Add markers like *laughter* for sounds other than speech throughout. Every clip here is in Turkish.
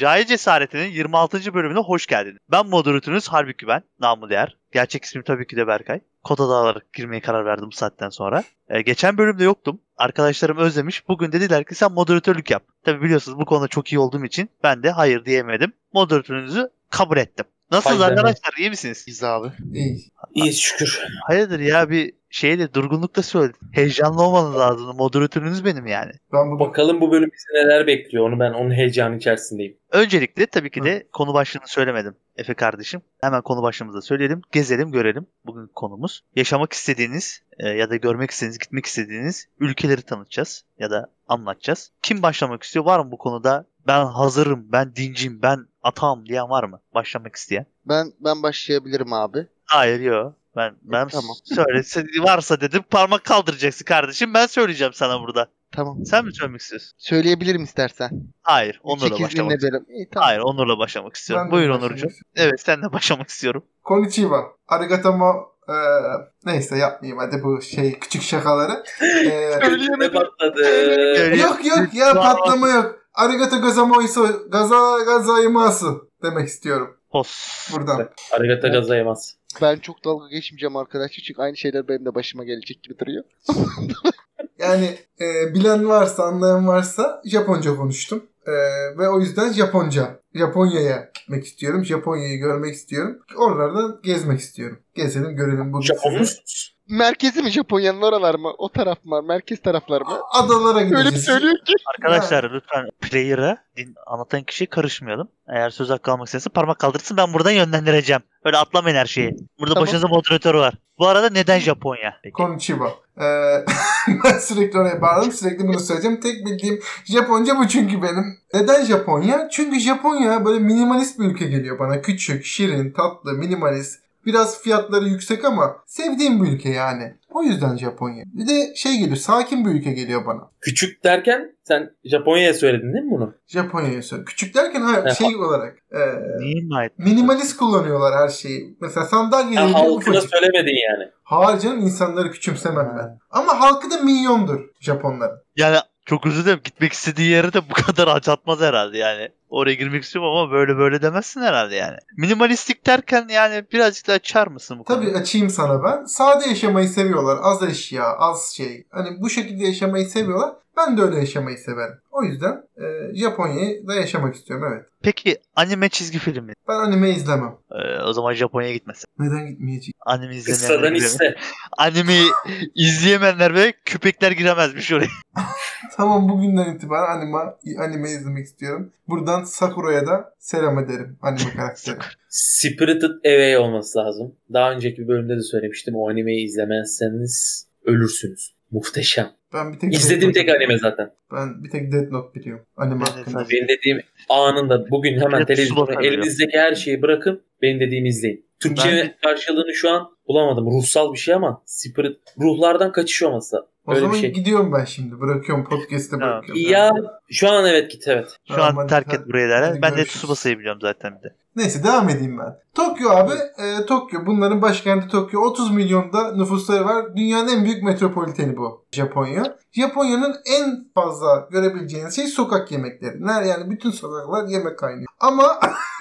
Cahil Cesareti'nin 26. bölümüne hoş geldiniz. Ben moderatörünüz Halbuki ben, namı değer. Gerçek ismim tabii ki de Berkay. Kod adı alarak girmeye karar verdim bu saatten sonra. Ee, geçen bölümde yoktum. Arkadaşlarım özlemiş. Bugün dediler ki sen moderatörlük yap. Tabii biliyorsunuz bu konuda çok iyi olduğum için ben de hayır diyemedim. Moderatörünüzü kabul ettim. Nasılsınız Hayır, arkadaşlar? İyi misiniz? Biz abi. İyi. İyi şükür. Hayırdır ya bir şeyle durgunlukta söyledim. Heyecanlı olmanız lazım. Moderatörünüz benim yani. Ben bugün Bakalım bu bölüm bizi neler bekliyor. Onu ben onun heyecanı içerisindeyim. Öncelikle tabii ki de konu başlığını söylemedim Efe kardeşim. Hemen konu başlığımızı da söyleyelim. Gezelim görelim bugün konumuz. Yaşamak istediğiniz e, ya da görmek istediğiniz, gitmek istediğiniz ülkeleri tanıtacağız ya da anlatacağız. Kim başlamak istiyor? Var mı bu konuda? Ben hazırım, ben dincim, ben atağım diyen var mı? Başlamak isteyen. Ben ben başlayabilirim abi. Hayır yok. Ben ben tamam. *laughs* söyle varsa dedim parmak kaldıracaksın kardeşim. Ben söyleyeceğim sana burada. Tamam. Sen mi söylemek istiyorsun? Söyleyebilirim istersen. Hayır, Onur'la 8 başlamak. benim. İyi, tamam. Hayır, Onur'la başlamak istiyorum. Ben Buyur Onurcuğum. istiyorum. Evet, sen de başlamak istiyorum. Konnichiwa. Arigato mo e, neyse yapmayayım hadi bu şey küçük şakaları. E, Ne patladı? yok yok ya patlama yok. Arigato gozaimasu. Gaza gozaimasu demek istiyorum Pos. buradan. Arigata gazayamaz. Ben çok dalga geçmeyeceğim arkadaşlar çünkü aynı şeyler benim de başıma gelecek gibi duruyor. Yani e, bilen varsa anlayan varsa Japonca konuştum. E, ve o yüzden Japonca. Japonya'ya gitmek istiyorum. Japonya'yı görmek istiyorum. Oralardan gezmek istiyorum. Gezelim görelim bugün Japon musunuz? Merkezi mi Japonya'nın oralar mı? O taraf mı? Merkez taraflar mı? Adalara gideceğiz. Öyle bir söylüyor ki. Arkadaşlar lütfen player'a din, anlatan kişiye karışmayalım. Eğer söz hakkı almak isterse parmak kaldırsın ben buradan yönlendireceğim. Öyle atlamayın her şeyi. Burada Tamam. başınızda moderatör var. Bu arada neden Japonya? Peki. Konnichiwa. Ee, *laughs* ben sürekli oraya bağladım. Sürekli bunu söyleyeceğim. Tek bildiğim Japonca bu çünkü benim. Neden Japonya? Çünkü Japonya böyle minimalist bir ülke geliyor bana. Küçük, şirin, tatlı, minimalist. Biraz fiyatları yüksek ama sevdiğim bir ülke yani. O yüzden Japonya. Bir de şey geliyor, sakin bir ülke geliyor bana. Küçük derken sen Japonya'ya söyledin değil mi bunu? Japonya'ya söyle. Küçük derken hayır, Evet. şey olarak. e, minimalist kullanıyorlar her şeyi. Mesela sandalyeleri Ha, bile halkına söylemedin yani. Hayır canım insanları küçümsemem ben. Ama halkı da milyondur Japonların. Yani çok özür dilerim. Gitmek istediği yere de bu *laughs* kadar acatmaz herhalde yani. Oraya girmek istiyorum ama böyle böyle demezsin herhalde yani. Minimalistik derken yani birazcık daha açar mısın bu konuyu? Tabii açayım sana ben. Sade yaşamayı seviyorlar. Az eşya, az şey. Hani bu şekilde yaşamayı seviyorlar. Ben de öyle yaşamayı severim. O yüzden e, Japonya'yı da yaşamak istiyorum evet. Peki anime çizgi filmi. Ben anime izlemem. Ee, o zaman Japonya'ya gitmesin. Neden gitmeyeceğim? Anime izlemeyenler Kıssadan iste. Animeyi izleyemeyenler ve köpekler giremezmiş oraya. *laughs* Tamam bugünden itibaren anime, anime izlemek istiyorum. Buradan Sakura'ya da selam ederim anime *laughs* karakteri. Spirited Away olması lazım. Daha önceki bir bölümde de söylemiştim. O animeyi izlemezseniz ölürsünüz. Muhteşem. Ben bir tek İzlediğim tek Ben zaten. Ben bir tek Death Note biliyorum. Anime Ben de hakkında. Benim dediğim anında bugün hemen Evet, televizyonu Slow elinizdeki her şeyi bırakın benim dediğimi izleyin. Türkçe Ben- karşılığını şu an bulamadım. Ruhsal bir şey ama spirit ruhlardan kaçış olması. O Öyle zaman bir şey. gidiyorum ben şimdi. Bırakıyorum podcast'ı Tamam. bırakıyorum. Ya şu an evet git evet. Şu Tamam, an hadi terk et burayı derler. Ben de. Tsubasa'yı biliyorum zaten bir de. Neyse devam edeyim ben. Tokyo abi. e, Tokyo. Bunların başkenti Tokyo. 30 milyonda nüfusları var. Dünyanın en büyük metropoliteni bu. Japonya. Japonya'nın en fazla görebileceğiniz şey sokak yemekleri. Yani bütün sokaklar yemek kaynıyor. Ama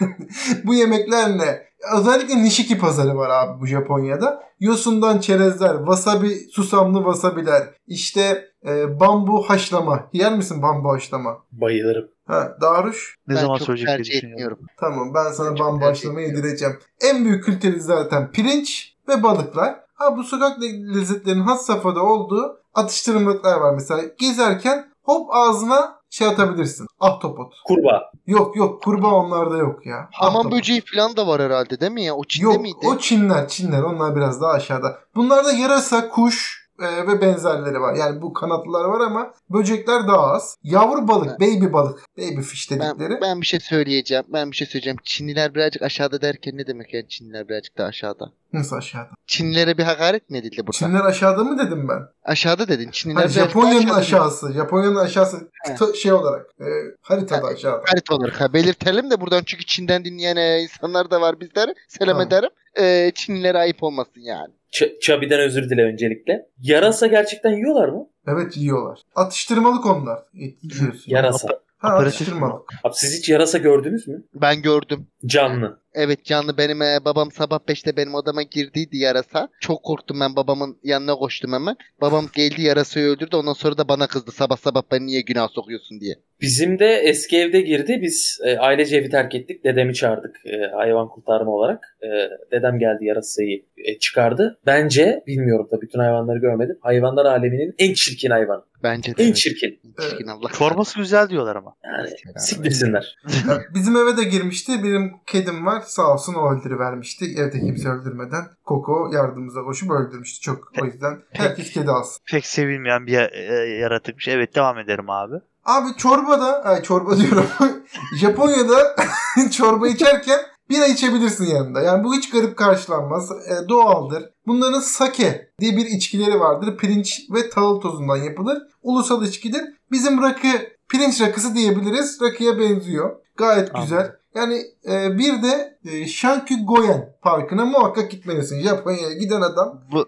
*laughs* bu yemekler ne? Özellikle Nishiki pazarı var abi bu Japonya'da. Yosundan çerezler, wasabi, susamlı wasabiler, işte e, bambu haşlama. Yer misin bambu haşlama? Bayılırım. Ha, Daruş? Ne ben zaman çok söyleyecek diye tercih etmiyorum. Tamam ben sana Çok bambu haşlamayı yedireceğim. En büyük kültürü zaten pirinç ve balıklar. Ha bu sokak le- lezzetlerinin has safhada olduğu atıştırmalıklar var. Mesela gezerken hop ağzına şey atabilirsin. Ahtapot. Kurbağa. Yok yok kurbağa onlarda yok ya. Hamam Ahtapot. böceği falan da var herhalde değil mi ya? O Çin'de Yok miydi? o Çinler Çinler onlar biraz daha aşağıda. Bunlarda yarasa, kuş e, ve benzerleri var. Yani bu kanatlılar var ama böcekler daha az. Yavru balık, baby balık, baby fish dedikleri. Ben, ben bir şey söyleyeceğim. Ben bir şey söyleyeceğim. Çinliler birazcık aşağıda derken ne demek yani Çinliler birazcık daha aşağıda? Nasıl aşağıda? Çinlilere bir hakaret mi edildi burada? Çinler aşağıda mı dedim ben? Aşağıda dedin. Çinliler Hani Japonya'nın aşağıda aşağısı. Japonya'nın aşağısı kıta- şey olarak e, haritada Ha, aşağıda. Harita olarak ha, belirtelim de buradan çünkü Çin'den dinleyen e, insanlar da var bizlere. Selam Tamam. ederim. E, Çinlilere ayıp olmasın yani. Ç- Çabi'den özür dile öncelikle. Yarasa gerçekten yiyorlar mı? Evet yiyorlar. Atıştırmalık onlar. Et yiyorsun. Yarasa. Ha atıştırmalık. Abi siz hiç yarasa gördünüz mü? Ben gördüm. Canlı. Evet canlı benim e, babam sabah 5'te benim odama girdiydi yarasa. Çok korktum ben babamın yanına koştum hemen. Babam geldi yarasayı öldürdü ondan sonra da bana kızdı sabah sabah beni niye günah sokuyorsun diye. Bizim de eski evde girdi. Biz e, ailece evi terk ettik. Dedemi çağırdık e, hayvan kurtarma olarak. E, dedem geldi yarasayı e, çıkardı. Bence bilmiyorum da bütün hayvanları görmedim. Hayvanlar aleminin en çirkin hayvanı. Bence de. En evet. çirkin. Çirkin Allah. Forması güzel diyorlar ama. Yani siktirsinler. *laughs* Bizim eve de girmişti. Benim kedim var. Sağ olsun o öldürüvermişti. Evde kimse öldürmeden. Koko yardımımıza koşup öldürmüştü. Çok o yüzden herkes kedi alsın. Pek sevilmeyen bir e, yaratıkmış. Evet devam ederim abi. Abi çorbada, ay çorba diyorum. *laughs* Japonya'da *laughs* çorba içerken bira içebilirsin yanında. Yani bu hiç garip karşılanmaz. E, doğaldır. Bunların sake diye bir içkileri vardır. Pirinç ve tahıl tozundan yapılır. Ulusal içkidir. Bizim rakı pirinç rakısı diyebiliriz. Rakıya benziyor. Gayet Anladım. güzel. Yani e, bir de e, Shanky-Goyen parkına muhakkak gitmelisin. Japonya'ya giden adam Bu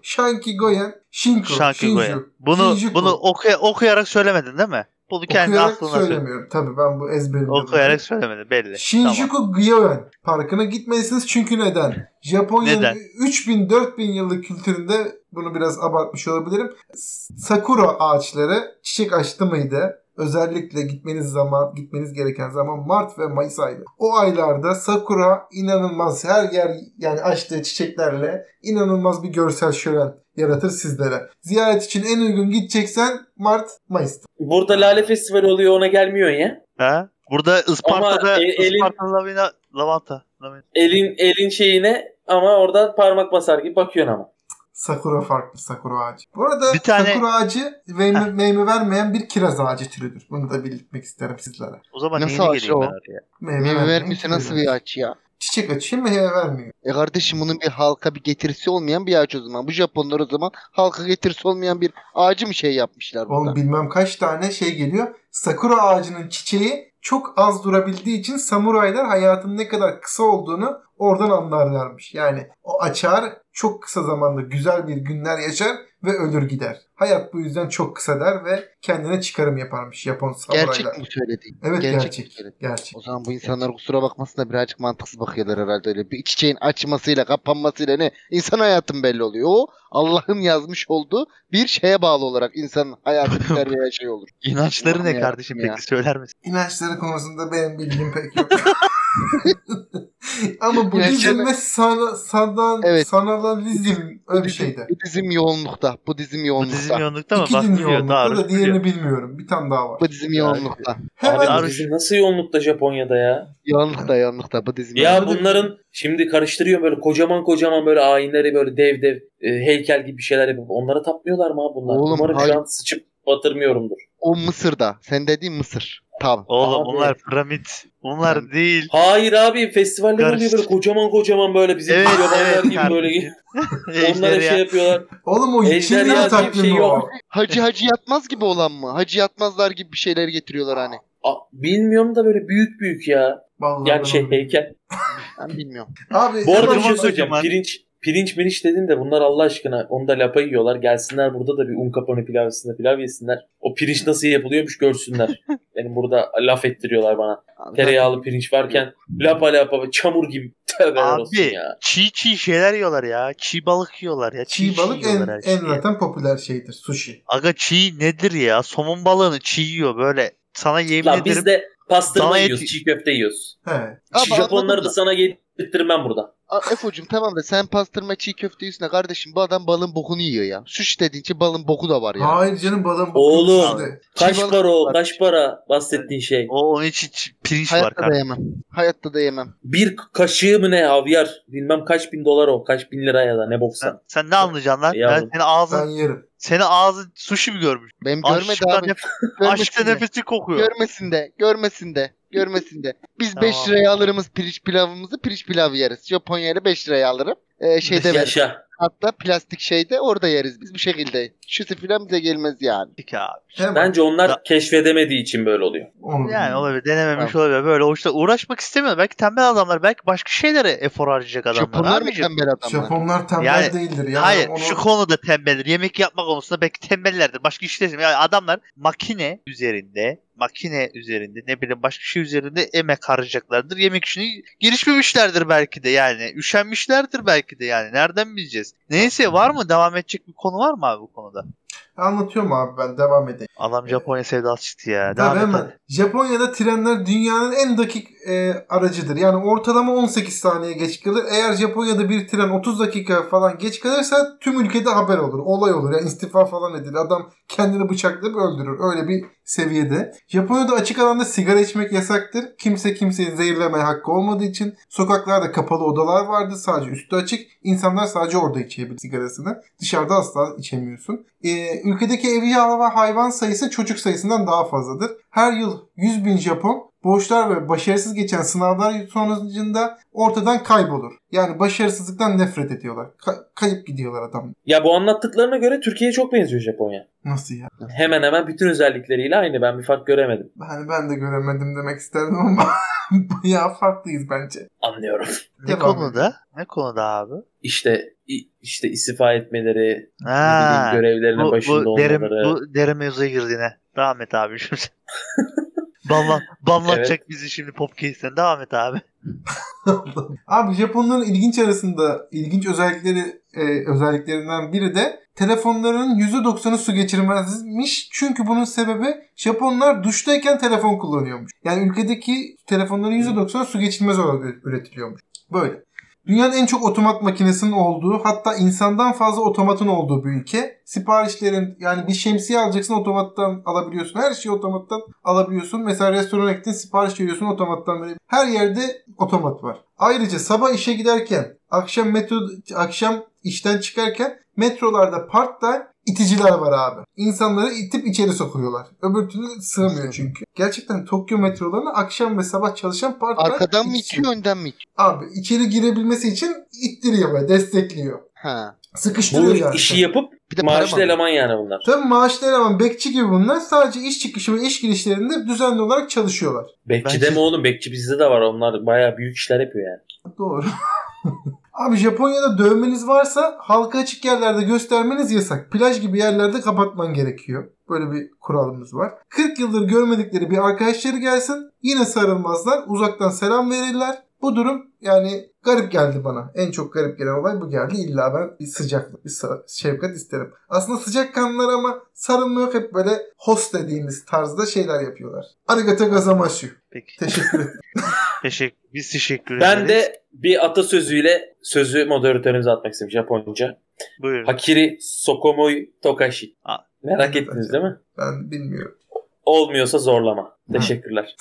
Shinku, Shanky Shinju, Bunu Shinjuku. bunu okuya- okuyarak söylemedin değil mi? Bunu kendi Okuyarak aklına söylemiyorum. Tabii ben bu ezberimde. Okuyarak söylemedin belli. Tamam. Shinjuku Gyoen Parkı'na gitmelisiniz çünkü neden? Japonya'nın Neden? 3000-4000 yıllık kültüründe bunu biraz abartmış olabilirim. Sakura ağaçları çiçek açtı mıydı? Özellikle gitmeniz zaman gitmeniz gereken zaman Mart ve Mayıs ayları. O aylarda sakura inanılmaz her yer yani açtığı çiçeklerle inanılmaz bir görsel şölen yaratır sizlere. Ziyaret için en uygun gideceksen Mart Mayıs'ta. Burada Lale Festivali oluyor ona gelmiyorsun ya. Ha? Burada Isparta'da Ama e- elin- Isparta lavina lavanta. lavanta. Elin elin şeyine ama oradan parmak basar gibi bakıyorsun ama. Sakura farklı sakura ağacı. Bu arada Bir tane- sakura ağacı meyve, meyve vermeyen bir kiraz ağacı türüdür. Bunu da belirtmek isterim sizlere. O zaman Nasıl geleyim o? Meyve, Meyve vermiyorsa nasıl bir ağaç ya? Çiçek açıyor meyve vermiyor. E kardeşim bunun bir halka bir getirisi olmayan bir ağaç o zaman. Bu Japonlar o zaman halka getirisi olmayan bir ağacı mı şey yapmışlar burada? Oğlum bilmem kaç tane şey geliyor. Sakura ağacının çiçeği çok az durabildiği için samuraylar hayatın ne kadar kısa olduğunu oradan anlarlarmış. Yani o açar çok kısa zamanda güzel bir günler yaşar ve ölür gider. Hayat bu yüzden çok kısa der ve kendine çıkarım yaparmış Japon samuraylar. Gerçek mi söylediğin? Evet Gerçek gerçek. Gerçek. O zaman bu insanlar kusura bakmasın da birazcık mantıksız bakıyorlar herhalde öyle. Bir çiçeğin açmasıyla kapanmasıyla ne? İnsan hayatın belli oluyor. O Allah'ın yazmış olduğu bir şeye bağlı olarak insanın hayatı *laughs* biter veya şey olur. İnançları ne kardeşim ya. peki söyler misin? İnançları konusunda benim bilgim pek yok. *laughs* Ama Budizm ve sana, sadan, Evet. sanalalizm öyle bir şeydi. Budizm yoğunlukta. Budizm Bu yoğunlukta. dizim yoğunlukta mı? İki Bak din yoğunlukta da diğerini bilmiyorum. Bir tane daha var. Budizm yoğunlukta. Hemen Abi bizim nasıl yoğunlukta Japonya'da ya? Yoğunlukta yoğunlukta. Budizm Ya yoğunlukta. bunların şimdi karıştırıyor böyle kocaman kocaman böyle ayinleri böyle dev dev e, heykel gibi bir şeyler yapıp onlara tapmıyorlar mı abi bunlar? Oğlum, Umarım hayır. şu an sıçıp batırmıyorumdur. O Mısır'da. Sen dediğin Mısır. Tamam. Oğlum Abi. bunlar piramit. Bunlar Ben- değil. Hayır abi festivaller oluyor Karıştır. böyle kocaman kocaman böyle bizim Evet, yabanlar evet gibi kardeşim. *laughs* *laughs* böyle onlara şey yapıyorlar. Oğlum o bir takvimi şey o. yok. Hacı hacı yatmaz gibi olan mı? Hacı yatmazlar gibi bir şeyler getiriyorlar hani. Aa, bilmiyorum da böyle büyük büyük ya. Vallahi Yani şey heykel. Ben bilmiyorum. Abi Bu arada bir şey söyleyeceğim. kocaman. Pirinç pirinç miriç dedin de bunlar Allah aşkına onu da lapa yiyorlar. Gelsinler burada da bir un kapanı pilav yesinler, pilav yesinler. O pirinç nasıl yapılıyormuş görsünler. *laughs* Benim burada laf ettiriyorlar bana. Abi Tereyağlı pirinç varken lapa lapa çamur gibi *laughs* olsun Abi ya. çiğ çiğ şeyler yiyorlar ya. Çiğ balık yiyorlar ya. Çiğ balık en, en şeyi. zaten popüler şeydir. Sushi. Aga çiğ nedir ya? Somon balığını çiğ yiyor böyle. Sana yemin Lan ederim. biz de pastırma yiyoruz, eti- çiğ köfte yiyoruz. He. Abi Japonları da sana yedirttirmem burada. Efo'cum tamam da sen pastırma çiğ köfte da kardeşim bu adam balın bokunu yiyor ya. Sushi dediğin için balın boku da var ya. Hayır canım balım Oğlum. işte. Kaç balık para o? var. Kaç para bahsettiğin şey? O onun için ç- pirinç var Hayatta da kardeşim. yemem. Hayatta da yemem. Bir kaşığı mı ne havyar? Bilmem kaç bin dolar o. Kaç bin lira ya da ne boksa. Sen, sen ne anlayacaksın lan? Yavrum. Ben senin ağzın, Ben yerim. senin ağzın sushi mi görmüş? Benim görmedi Aşkta, abi. nef- aşkta Görmesin de. nefesi kokuyor. Görmesin de. Görmesin de. Görmesin de. Biz Tamam. 5 liraya alırımız pirinç pilavımızı pirinç pilav yeriz. Japonya'ya 5 liraya alırım. Ee, şeyde veririm. Yaşa. Hatta plastik şeyde orada yeriz biz bir şekilde. Şu filan bize gelmez yani. Peki abi. Bence onlar Da- keşfedemediği için böyle oluyor. Yani olabilir. Denememiş Tamam. olabilir. Böyle hoşta uğraşmak istemiyor. Belki tembel adamlar. Belki başka şeylere efor harcayacak adamlar. Japonlar mı tembel adamlar? Japonlar tembel Yani- değildir. Yani Hayır onu- şu konuda tembeldir. Yemek yapma konusunda belki tembellerdir. Başka işte yani adamlar makine üzerinde makine üzerinde ne bileyim başka şey üzerinde emek harcayacaklardır. Yemek işini gelişmemişlerdir belki de yani. Üşenmişlerdir belki de yani. Nereden bileceğiz? Neyse var mı? Devam edecek bir konu var mı abi bu konuda? Anlatıyorum abi ben devam edeyim. Adam Japonya sevdası çıktı ya. Tabii Devam et hemen. Japonya'da trenler dünyanın en dakik e, aracıdır. Yani ortalama 18 saniye geç kalır. Eğer Japonya'da bir tren 30 dakika falan geç kalırsa tüm ülkede haber olur. Olay olur. Yani istifa falan edilir. Adam kendini bıçaklayıp öldürür. Öyle bir seviyede. Japonya'da açık alanda sigara içmek yasaktır. Kimse kimseyi zehirlemeye hakkı olmadığı için sokaklarda kapalı odalar vardı. Sadece üstü açık. İnsanlar sadece orada içebilir sigarasını. Dışarıda asla içemiyorsun. Ee, ülkedeki evcil ve hayvan sayısı çocuk sayısından daha fazladır. Her yıl 100 bin Japon borçlar ve başarısız geçen sınavlar sonucunda ortadan kaybolur. Yani başarısızlıktan nefret ediyorlar. Ka- kayıp gidiyorlar adam. Ya bu anlattıklarına göre Türkiye'ye çok benziyor Japonya. Nasıl ya? Hemen hemen bütün özellikleriyle aynı. Ben bir fark göremedim. Hani ben de göremedim demek isterdim ama *laughs* bayağı farklıyız bence. Anlıyorum. Ne Devam konuda? Ne konuda abi? İşte işte istifa etmeleri, ne bileyim, Ha, görevlerinin bu, başında bu, derin, olmaları. bu derin mevzuya girdi yine. Devam et abi şimdi. *laughs* Banlan, banlatacak bizi şimdi Popcase'den. Devam et abi. *laughs* Abi Japonların ilginç arasında ilginç özellikleri e, özelliklerinden biri de telefonlarının %90'ı su geçirmezmiş. Çünkü bunun sebebi Japonlar duştayken telefon kullanıyormuş. Yani ülkedeki telefonların %90'ı su geçirmez olarak üretiliyormuş. Böyle. Dünyanın en çok otomat makinesinin olduğu hatta insandan fazla otomatın olduğu bir ülke. Siparişlerin yani bir şemsiye alacaksın otomattan alabiliyorsun. Her şeyi otomattan alabiliyorsun. Mesela restorana gittin sipariş veriyorsun otomattan böyle. Her yerde otomat var. Ayrıca sabah işe giderken akşam metro akşam işten çıkarken metrolarda part-time iticiler var abi. İnsanları itip içeri sokuyorlar. Öbür türlü sığmıyor çünkü. Gerçekten Tokyo metrolarına akşam ve sabah çalışan part-time Arkadan mı itiyor önden mi itiyor? Abi içeri girebilmesi için ittiriyor böyle destekliyor. Ha. Sıkıştırıyor Bu yani. işi yapıp Bir de para maaşlı mı? eleman yani bunlar. Tabii maaşlı eleman bekçi gibi bunlar sadece iş çıkışı ve iş girişlerinde düzenli olarak çalışıyorlar. Bekçi Bence- deme oğlum. Bekçi bizde de var. Onlar bayağı büyük işler yapıyor yani. Doğru. *laughs* Abi Japonya'da dövmeniz varsa halka açık yerlerde göstermeniz yasak. Plaj gibi yerlerde kapatman gerekiyor. Böyle bir kuralımız var. 40 yıldır görmedikleri bir arkadaşları gelsin yine sarılmazlar. Uzaktan selam verirler. Bu durum yani garip geldi bana. En çok garip gelen olay bu geldi. İlla ben bir sıcaklık, bir şefkat isterim. Aslında sıcak kanlılar ama sarılma yok. Hep böyle host dediğimiz tarzda şeyler yapıyorlar. Arigato gozaimasu. Peki. Teşekkür ederim. *laughs* Teşekkür, biz teşekkür ederiz. Ben de bir atasözüyle sözü moderatörümüze atmak istedim Japonca. Buyurun. Hakiri Sokomoi Tokashi. Aa. Merak ettiniz değil mi? Ben bilmiyorum. Olmuyorsa zorlama. Teşekkürler.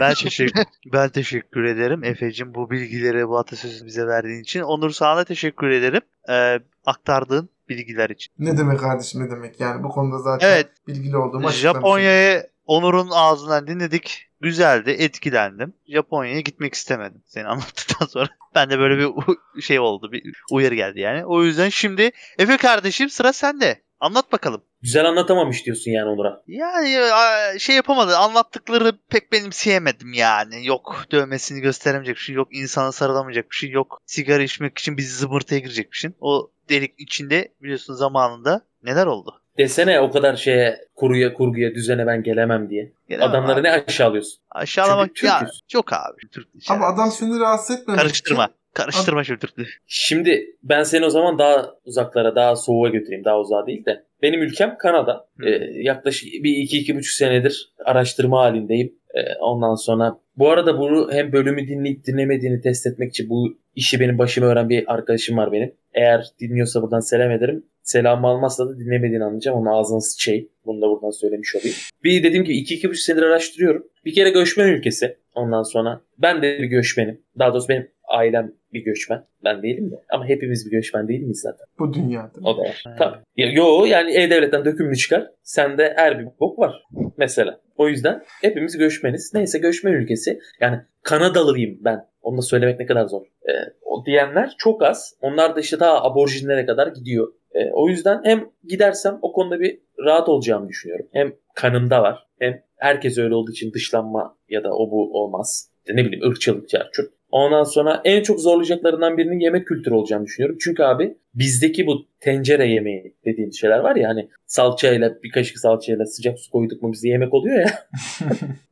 Ben teşekkür *laughs* ben teşekkür ederim Efe'cim bu bilgileri bu atasözünü bize verdiğin için. Onur sana teşekkür ederim. Ee, aktardığın bilgiler için. Ne demek kardeşim ne demek yani bu konuda zaten Evet. bilgili olduğum açıklamışım. Japonya'yı Onur'un ağzından dinledik. Güzeldi, etkilendim. Japonya'ya gitmek istemedim seni *laughs* anlattıktan sonra. Ben de böyle bir şey oldu, bir uyarı geldi yani. O yüzden şimdi Efe kardeşim sıra sende. Anlat bakalım. Güzel anlatamamış diyorsun yani Onur'a. Yani a, şey yapamadı. Anlattıkları pek benimseyemedim yani. Yok dövmesini gösteremeyecek bir şey. Yok insana sarılamayacak bir şey. Yok sigara içmek için bizi zımbırtıya girecek bir şey. O delik içinde biliyorsun zamanında neler oldu? Desene o kadar şeye kuruya kurguya düzene ben gelemem diye. Gelemem Adamları abi. ne aşağılıyorsun? Aşağılamak Çünkü ya Türk'üz. çok abi. Türk Ama adam seni rahatsız etmemek karıştırma. için Karıştırma şimdi Türk'ü. Şimdi ben seni o zaman daha uzaklara, daha soğuğa götüreyim. Daha uzağa değil de. Benim ülkem Kanada. Hı. Ee, yaklaşık bir iki, iki buçuk senedir araştırma halindeyim. Ee, ondan sonra bu arada bunu hem bölümü dinleyip dinlemediğini test etmek için bu işi benim başıma öğren bir arkadaşım var benim. Eğer dinliyorsa buradan selam ederim. Selamı almazsa da dinlemediğini anlayacağım. Onun ağzına sıçayım. Bunu da buradan söylemiş olayım. Bir dediğim gibi iki, iki buçuk senedir araştırıyorum. Bir kere göçmen ülkesi. Ondan sonra ben de bir göçmenim. Daha doğrusu benim ailem bir göçmen. Ben değilim de. Ama hepimiz bir göçmen değil miyiz zaten? Bu dünyada. O da var. Tabii. Ya, yo yani E-Devlet'ten dökümünü çıkar. Sende her bir bok var. Mesela. O yüzden hepimiz göçmeniz. Neyse göçmen ülkesi. Yani Kanadalıyım ben. Onu da söylemek ne kadar zor. Ee, o diyenler çok az. Onlar da işte daha aborjinlere kadar gidiyor. Ee, o yüzden hem gidersem o konuda bir rahat olacağımı düşünüyorum. Hem kanımda var. Hem herkes öyle olduğu için dışlanma ya da o bu olmaz. İşte ne bileyim ırkçılık, çarçurt. Ondan sonra en çok zorlayacaklarından birinin yemek kültürü olacağını düşünüyorum. Çünkü abi bizdeki bu tencere yemeği dediğimiz şeyler var ya hani salçayla bir kaşık salçayla sıcak su koyduk mu bizde yemek oluyor ya. *laughs*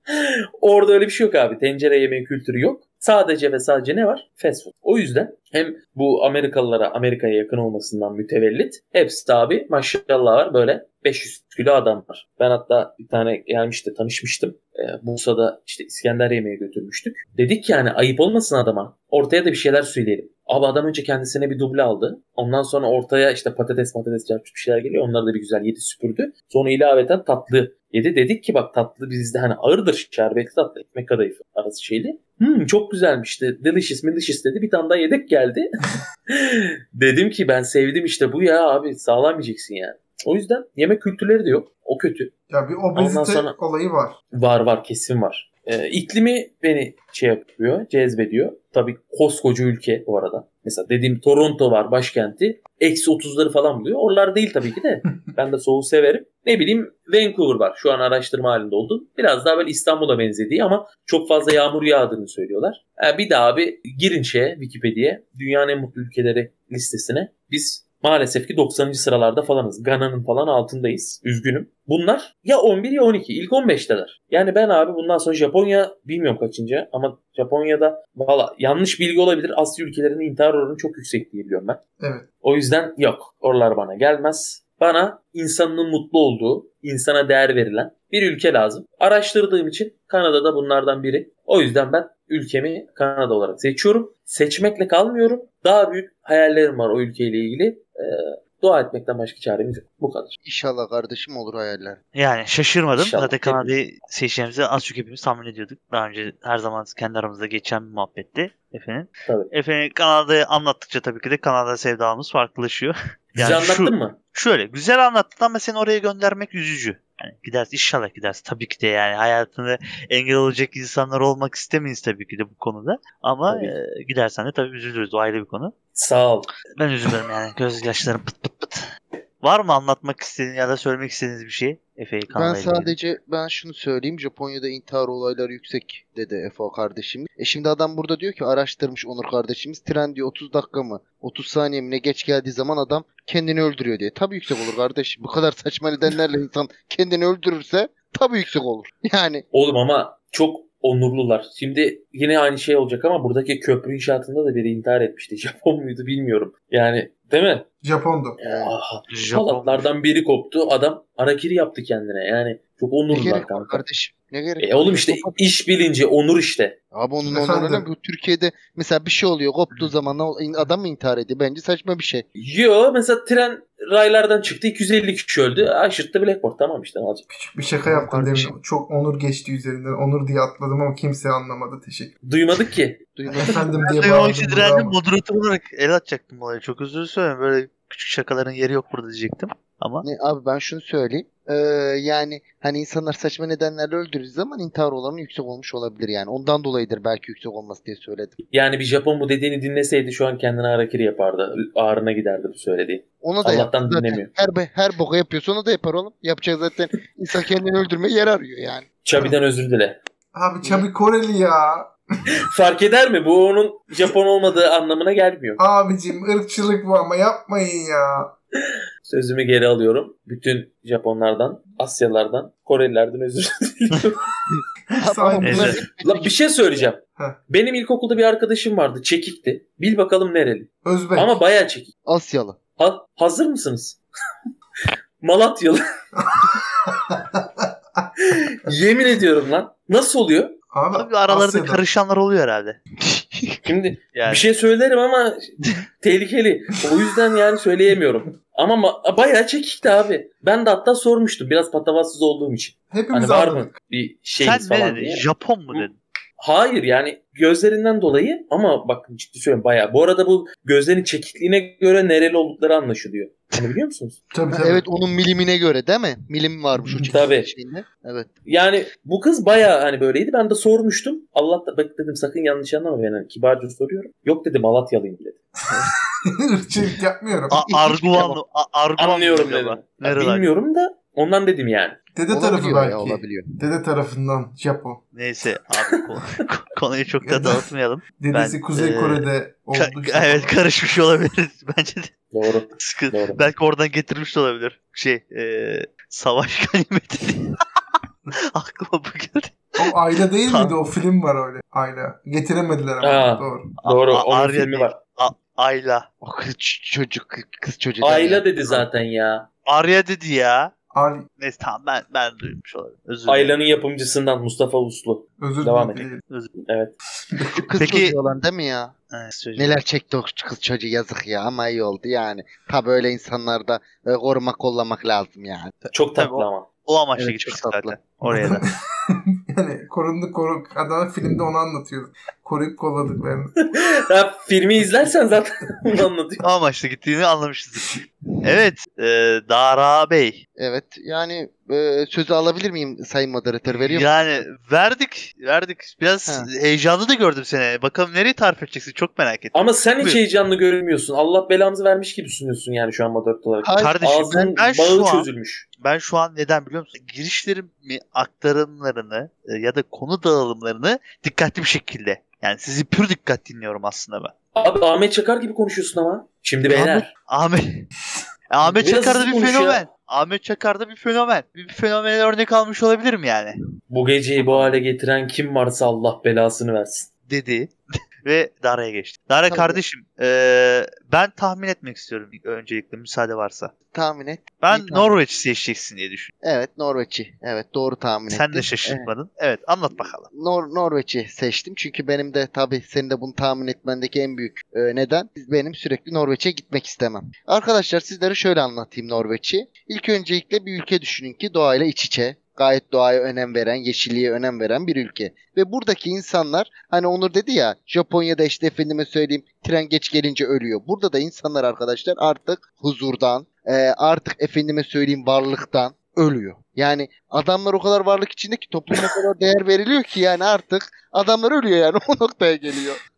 *laughs* Orada öyle bir şey yok abi. Tencere yemeği kültürü yok. Sadece ve sadece ne var? Fast food. O yüzden hem bu Amerikalılara Amerika'ya yakın olmasından mütevellit hepsi abi maşallah var böyle 500 kilo adam var. Ben hatta bir tane gelmişti tanışmıştım. Ee, Bursa'da işte İskender yemeği götürmüştük. Dedik yani ayıp olmasın adama. Ortaya da bir şeyler söyleyelim. Abi adam önce kendisine bir duble aldı. Ondan sonra ortaya işte patates patates çarpmış bir şeyler geliyor. Onları da bir güzel yedi süpürdü. Sonra ilaveten tatlı yedi. Dedik ki bak tatlı bizde hani ağırdır. Şerbetli tatlı. Ekmek kadayıfı arası şeydi. Hmm, çok güzelmişti. Delicious delicious dedi. Bir tane daha yedek geldi. *laughs* Dedim ki ben sevdim işte bu ya abi sağlam yiyeceksin yani. O yüzden yemek kültürleri de yok. O kötü. Ya bir obezite sonra- olayı var. Var var kesin var. Ee, iklimi beni şey yapıyor, cezbediyor. Tabii koskoca ülke bu arada. Mesela dediğim Toronto var başkenti. Eksi 30'ları falan buluyor. Oralar değil tabii ki de. *laughs* ben de soğuğu severim. Ne bileyim Vancouver var. Şu an araştırma halinde oldu. Biraz daha böyle İstanbul'a benzediği ama çok fazla yağmur yağdığını söylüyorlar. Ee, bir daha bir girin şeye Wikipedia'ya. Dünyanın en mutlu ülkeleri listesine. Biz maalesef ki 90. sıralarda falanız. Gana'nın falan altındayız. Üzgünüm. Bunlar ya 11 ya 12. İlk 15'teler. Yani ben abi bundan sonra Japonya bilmiyorum kaçıncı ama Japonya'da valla yanlış bilgi olabilir. Asya ülkelerinde intihar oranı çok yüksek diye biliyorum ben. Evet. O yüzden yok. Oralar bana gelmez. Bana insanın mutlu olduğu, insana değer verilen bir ülke lazım. Araştırdığım için Kanada'da bunlardan biri. O yüzden ben ülkemi Kanada olarak seçiyorum. Seçmekle kalmıyorum. Daha büyük hayallerim var o ülkeyle ilgili. Ee, dua etmekten başka çaremiz yok. Bu kadar. İnşallah kardeşim olur hayaller. Yani şaşırmadım. İnşallah. Zaten Kanada'yı seçeceğimizi az çok hepimiz tahmin ediyorduk. Daha önce her zaman kendi aramızda geçen bir muhabbetti. Efendim. Tabii. Efendim Kanada'yı anlattıkça tabii ki de Kanada sevdamız farklılaşıyor. Güzel *laughs* Yani şu- anlattın mı? Şöyle güzel anlattın ama seni oraya göndermek üzücü. Yani gidersin inşallah gidersin tabii ki de yani hayatını engel olacak insanlar olmak istemeyiz tabii ki de bu konuda. Ama Tabii. e, gidersen de tabii üzülürüz o ayrı bir konu. Sağ ol. Ben üzülürüm yani gözyaşlarım pıt pıt pıt. Var mı anlatmak istediğin ya da söylemek istediğiniz bir şey? Efe'yi Ben Kanada'yla ilgili? sadece ben şunu söyleyeyim. Japonya'da intihar olayları yüksek dedi Efe kardeşim. E şimdi adam burada diyor ki araştırmış Onur kardeşimiz. Tren diyor 30 dakika mı 30 saniye mi ne geç geldiği zaman adam kendini öldürüyor diye. Tabii yüksek olur kardeşim. Bu kadar saçma nedenlerle insan kendini öldürürse tabii yüksek olur. *laughs* Yani Oğlum ama çok onurlular. Şimdi yine aynı şey olacak ama buradaki köprü inşaatında da biri intihar etmişti. *laughs* Japon muydu bilmiyorum. Yani değil mi? Japondu. Aha, Japon. Halatlardan biri koptu. Adam arakiri yaptı kendine. Yani çok ne onurlular kanka. kardeşim? Ne gerek E oğlum işte iş bilinci, onur işte. Abi onun Efendim? onuruna bu Türkiye'de mesela bir şey oluyor koptuğu zaman o- adam mı intihar ediyor? Bence saçma bir şey. Yo mesela tren raylardan çıktı 250 kişi öldü. Aşırttı Blackboard tamam işte ne olacak. Küçük bir şaka yaptım Kardeşim. demin. Çok onur geçti üzerinden. Onur diye atladım ama kimse anlamadı. Teşekkür Duymadık ki. Duymadım. Efendim diye bağırdım. için direndim. bravo. Moderatör olarak el atacaktım olaya. Çok özür dilerim. Böyle küçük şakaların yeri yok burada diyecektim. Ama Ne, abi ben şunu söyleyeyim. Ee, yani hani insanlar saçma nedenlerle öldürdüğü zaman intihar oranı yüksek olmuş olabilir yani. Ondan dolayıdır belki yüksek olması diye söyledim. Yani bir Japon bu dediğini dinleseydi şu an kendine harakiri yapardı. Ağrına giderdi bu söylediği. Ona da Allah'tan yaptı dinlemiyor. Her, her boka yapıyorsa onu da yapar oğlum. Yapacak zaten *laughs* insan kendini öldürmeye yer arıyor yani. Çabi'den özür dile. Abi Çabi Koreli ya. *laughs* Fark eder mi? Bu onun Japon olmadığı anlamına gelmiyor. Abicim ırkçılık bu ama yapmayın ya. Sözümü geri alıyorum. Bütün Japonlardan, Asyalardan, Korelilerden özür diliyorum. Abi bunlar Lan bir şey söyleyeceğim. Heh. Benim ilkokulda bir arkadaşım vardı. Çekikti. Bil bakalım nereli. Özbek. Ama bayağı çekik. Asyalı. Ha, hazır mısınız? *laughs* Malatyalı. *laughs* Yemin ediyorum lan. Nasıl oluyor? Abi, tabii aralarında Asya'da. karışanlar oluyor herhalde. *laughs* Şimdi Yani bir şey söylerim ama tehlikeli. O yüzden yani söyleyemiyorum. Ama ma- bayağı çekikti abi. Ben de hatta sormuştum biraz patavatsız olduğum için. Hepimiz Hani var anladık. mı bir şeyiniz sen ne falan dedin? diye. Japon mu dedin? Hayır yani gözlerinden dolayı ama bakın ciddi söylüyorum bayağı. Bu arada bu gözlerin çekikliğine göre nereli oldukları anlaşılıyor. Bunu biliyor musunuz? *laughs* Tabii tabii. evet onun milimine göre değil mi? Milim varmış o Tabii. şeyinde. Evet. Yani bu kız bayağı hani böyleydi. Ben de sormuştum. Allah da bak dedim sakın yanlış anlama beni. Hani kibarca soruyorum. Yok dedi Malatyalıyım dedi. *laughs* Irkçılık yapmıyorum. A- Hiçbir Arguvan, a- Arguvan Anlıyorum dedim. Bilmiyorum da ondan dedim yani. Dede tarafı Olabiliyor belki. ya olabiliyor. Dede tarafından Japon. Neyse abi konu- *laughs* konuyu çok da dağıtmayalım. Dedesi Ben, Kuzey e, Kore'de oldu. Ka- işte *laughs* evet karışmış olabiliriz *laughs* bence de. Doğru. Sıkı- Doğru. Belki oradan getirmiş olabilir. Şey e, savaş ganimeti diye. Aklıma bu geldi. O Ayla değil miydi? O film var öyle. Ayla. Getiremediler ama. Aa. Doğru. Doğru. A- Onun Arya filmi değil. var. Ayla. O kız ç- çocuk kız çocuğu. Ayla dedi zaten ya. Arya dedi ya. Ali. Neyse tamam ben ben duymuş olabilirim. Özür dilerim. Ayla'nın yapımcısından Mustafa Uslu. Özür Devam dilerim. Evet. Şu kız Peki- çocuğu olan değil mi ya? Evet. Neler çekti o kız çocuğu yazık ya ama iyi oldu yani. Tabi öyle insanlarda e, koruma kollamak lazım yani. Çok Tabii tatlı o- ama. O amaçla Evet, gitmiştik çok tatlı. zaten. Oraya da. *laughs* yani korundu koru. Adam filmde onu anlatıyor. Koruyup kolladıklarını. *laughs* Ya, filmi izlersen zaten *laughs* onu anlatıyor. o amaçla gittiğini anlamışızdır. Evet. E, Dara Bey. Evet yani e, sözü alabilir miyim sayın moderatör veriyor musun? Yani verdik. Verdik. Biraz Ha. heyecanlı da gördüm seni. Bakalım nereyi tarif edeceksin. Çok merak ettim. Ama sen hiç Buyur. heyecanlı görünmüyorsun. Allah belamızı vermiş gibi sunuyorsun yani şu an moderatör olarak. Hayır, Kardeşim Ağzının ben, ben bağı şu an çözülmüş. ben şu an neden biliyor musun? Girişlerimi, aktarımlarını e, ya da konu dağılımlarını dikkatli bir şekilde. Yani sizi pür dikkat dinliyorum aslında ben. Abi Ahmet Çakar gibi konuşuyorsun ama. Şimdi beyler. Ahmet Ahmet Biraz Çakar da bir konuş fenomen. ya. Ahmet Çakar da bir fenomen. Bir, bir fenomene örnek almış olabilirim yani. Bu geceyi bu hale getiren kim varsa Allah belasını versin. Dedi. Ve Dara'ya geçti. Dara Tabii. kardeşim eee, ben tahmin etmek istiyorum öncelikle müsaade varsa. Tahmin et. Ben tahmin. Norveç seçeceksin diye düşünüyorum. Evet Norveç'i. Evet doğru tahmin Sen de ettin. şaşırtmadın. Evet anlat bakalım. Nor Norveç'i seçtim çünkü benim de tabii senin de bunu tahmin etmendeki en büyük e, neden benim sürekli Norveç'e gitmek istemem. Arkadaşlar sizlere şöyle anlatayım Norveç'i. İlk öncelikle bir ülke düşünün ki doğayla iç içe. Gayet doğaya önem veren, yeşilliğe önem veren bir ülke. Ve buradaki insanlar hani Onur dedi ya Japonya'da işte efendime söyleyeyim tren geç gelince ölüyor. Burada da insanlar arkadaşlar artık huzurdan, e, artık efendime söyleyeyim varlıktan ölüyor. Yani adamlar o kadar varlık içinde ki topluma o kadar değer veriliyor ki yani artık adamlar ölüyor yani *laughs* o noktaya geliyor.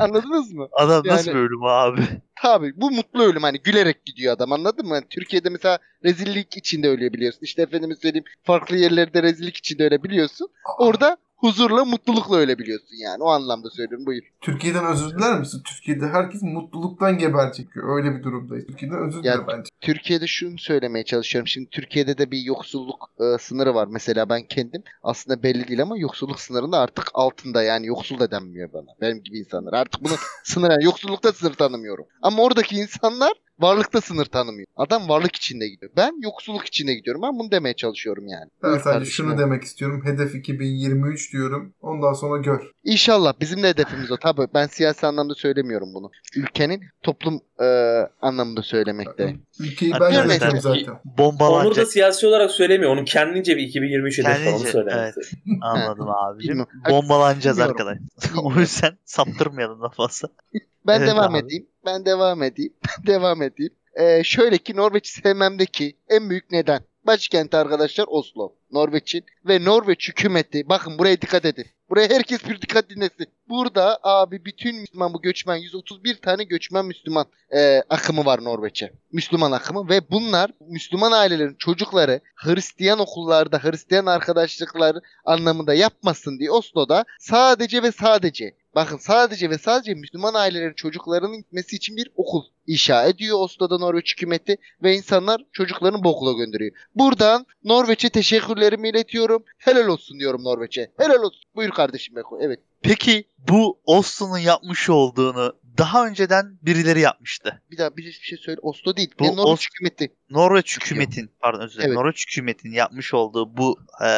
Anladınız mı? Adam nasıl Yani- bir ölüm abi? Tabii bu mutlu ölüm hani gülerek gidiyor adam anladın mı? Hani Türkiye'de mesela rezillik içinde ölebiliyorsun. İşte efendime söyleyeyim farklı yerlerde rezillik içinde ölebiliyorsun. Orada huzurla mutlulukla ölebiliyorsun yani o anlamda söylüyorum buyur. Türkiye'den özür diler misin? Türkiye'de herkes mutluluktan geberecek. Öyle bir durumdayız. Türkiye'den özür diler bence. Türkiye'de şunu söylemeye çalışıyorum. Şimdi Türkiye'de de bir yoksulluk e, sınırı var. Mesela ben kendim aslında belli değil ama yoksulluk sınırının artık altında. Yani yoksul da denmiyor bana. Benim gibi insanlar. Artık bunu *laughs* sınır yani yoksullukta sınır tanımıyorum. Ama oradaki insanlar varlıkta sınır tanımıyor. Adam varlık içinde gidiyor. Ben yoksulluk içinde gidiyorum. Ben bunu demeye çalışıyorum yani. Ben Buyur sadece kardeşim, şunu demek istiyorum. Hedef 2023 diyorum. Ondan sonra gör. İnşallah bizim de hedefimiz o. Tabii ben siyasi anlamda söylemiyorum bunu. Ülkenin toplum e, anlamında söylemekte. Ülkeyi ben yönetiyorum zaten. Onur da Bombalanacak. siyasi olarak söylemiyor. Onun kendince bir 2023 hedefi var. Onu Kendince, söylemek evet. *laughs* Anladım abicim. Bombalanacağız arkadaşlar. *laughs* o yüzden saptırmayalım da fazla. Ben Evet devam abi. edeyim. Ben devam edeyim. *laughs* devam edeyim. Ee, şöyle ki Norveç'i sevmemdeki en büyük neden. Başkenti arkadaşlar Oslo. Norveç'in ve Norveç hükümeti. Bakın buraya dikkat edin. Buraya herkes bir dikkat dinlesin. Burada abi bütün Müslüman bu göçmen 131 tane göçmen Müslüman e, akımı var Norveç'e. Müslüman akımı ve bunlar Müslüman ailelerin çocukları Hristiyan okullarda Hristiyan arkadaşlıkları anlamında yapmasın diye Oslo'da sadece ve sadece bakın sadece ve sadece Müslüman ailelerin çocuklarının gitmesi için bir okul inşa ediyor Oslo'da Norveç hükümeti ve insanlar çocuklarını bu okula gönderiyor. Buradan Norveç'e teşekkürlerimi iletiyorum. Helal olsun diyorum Norveç'e. Helal olsun. Buyur kardeşim Beko. Evet. Peki bu Oslo'nun yapmış olduğunu daha önceden birileri yapmıştı. Bir daha bir bir şey söyle. Oslo değil. Bu Norveç Os- hükümeti. Norveç hükümetin, pardon özür dilerim. Evet. Norveç hükümetin yapmış olduğu bu e,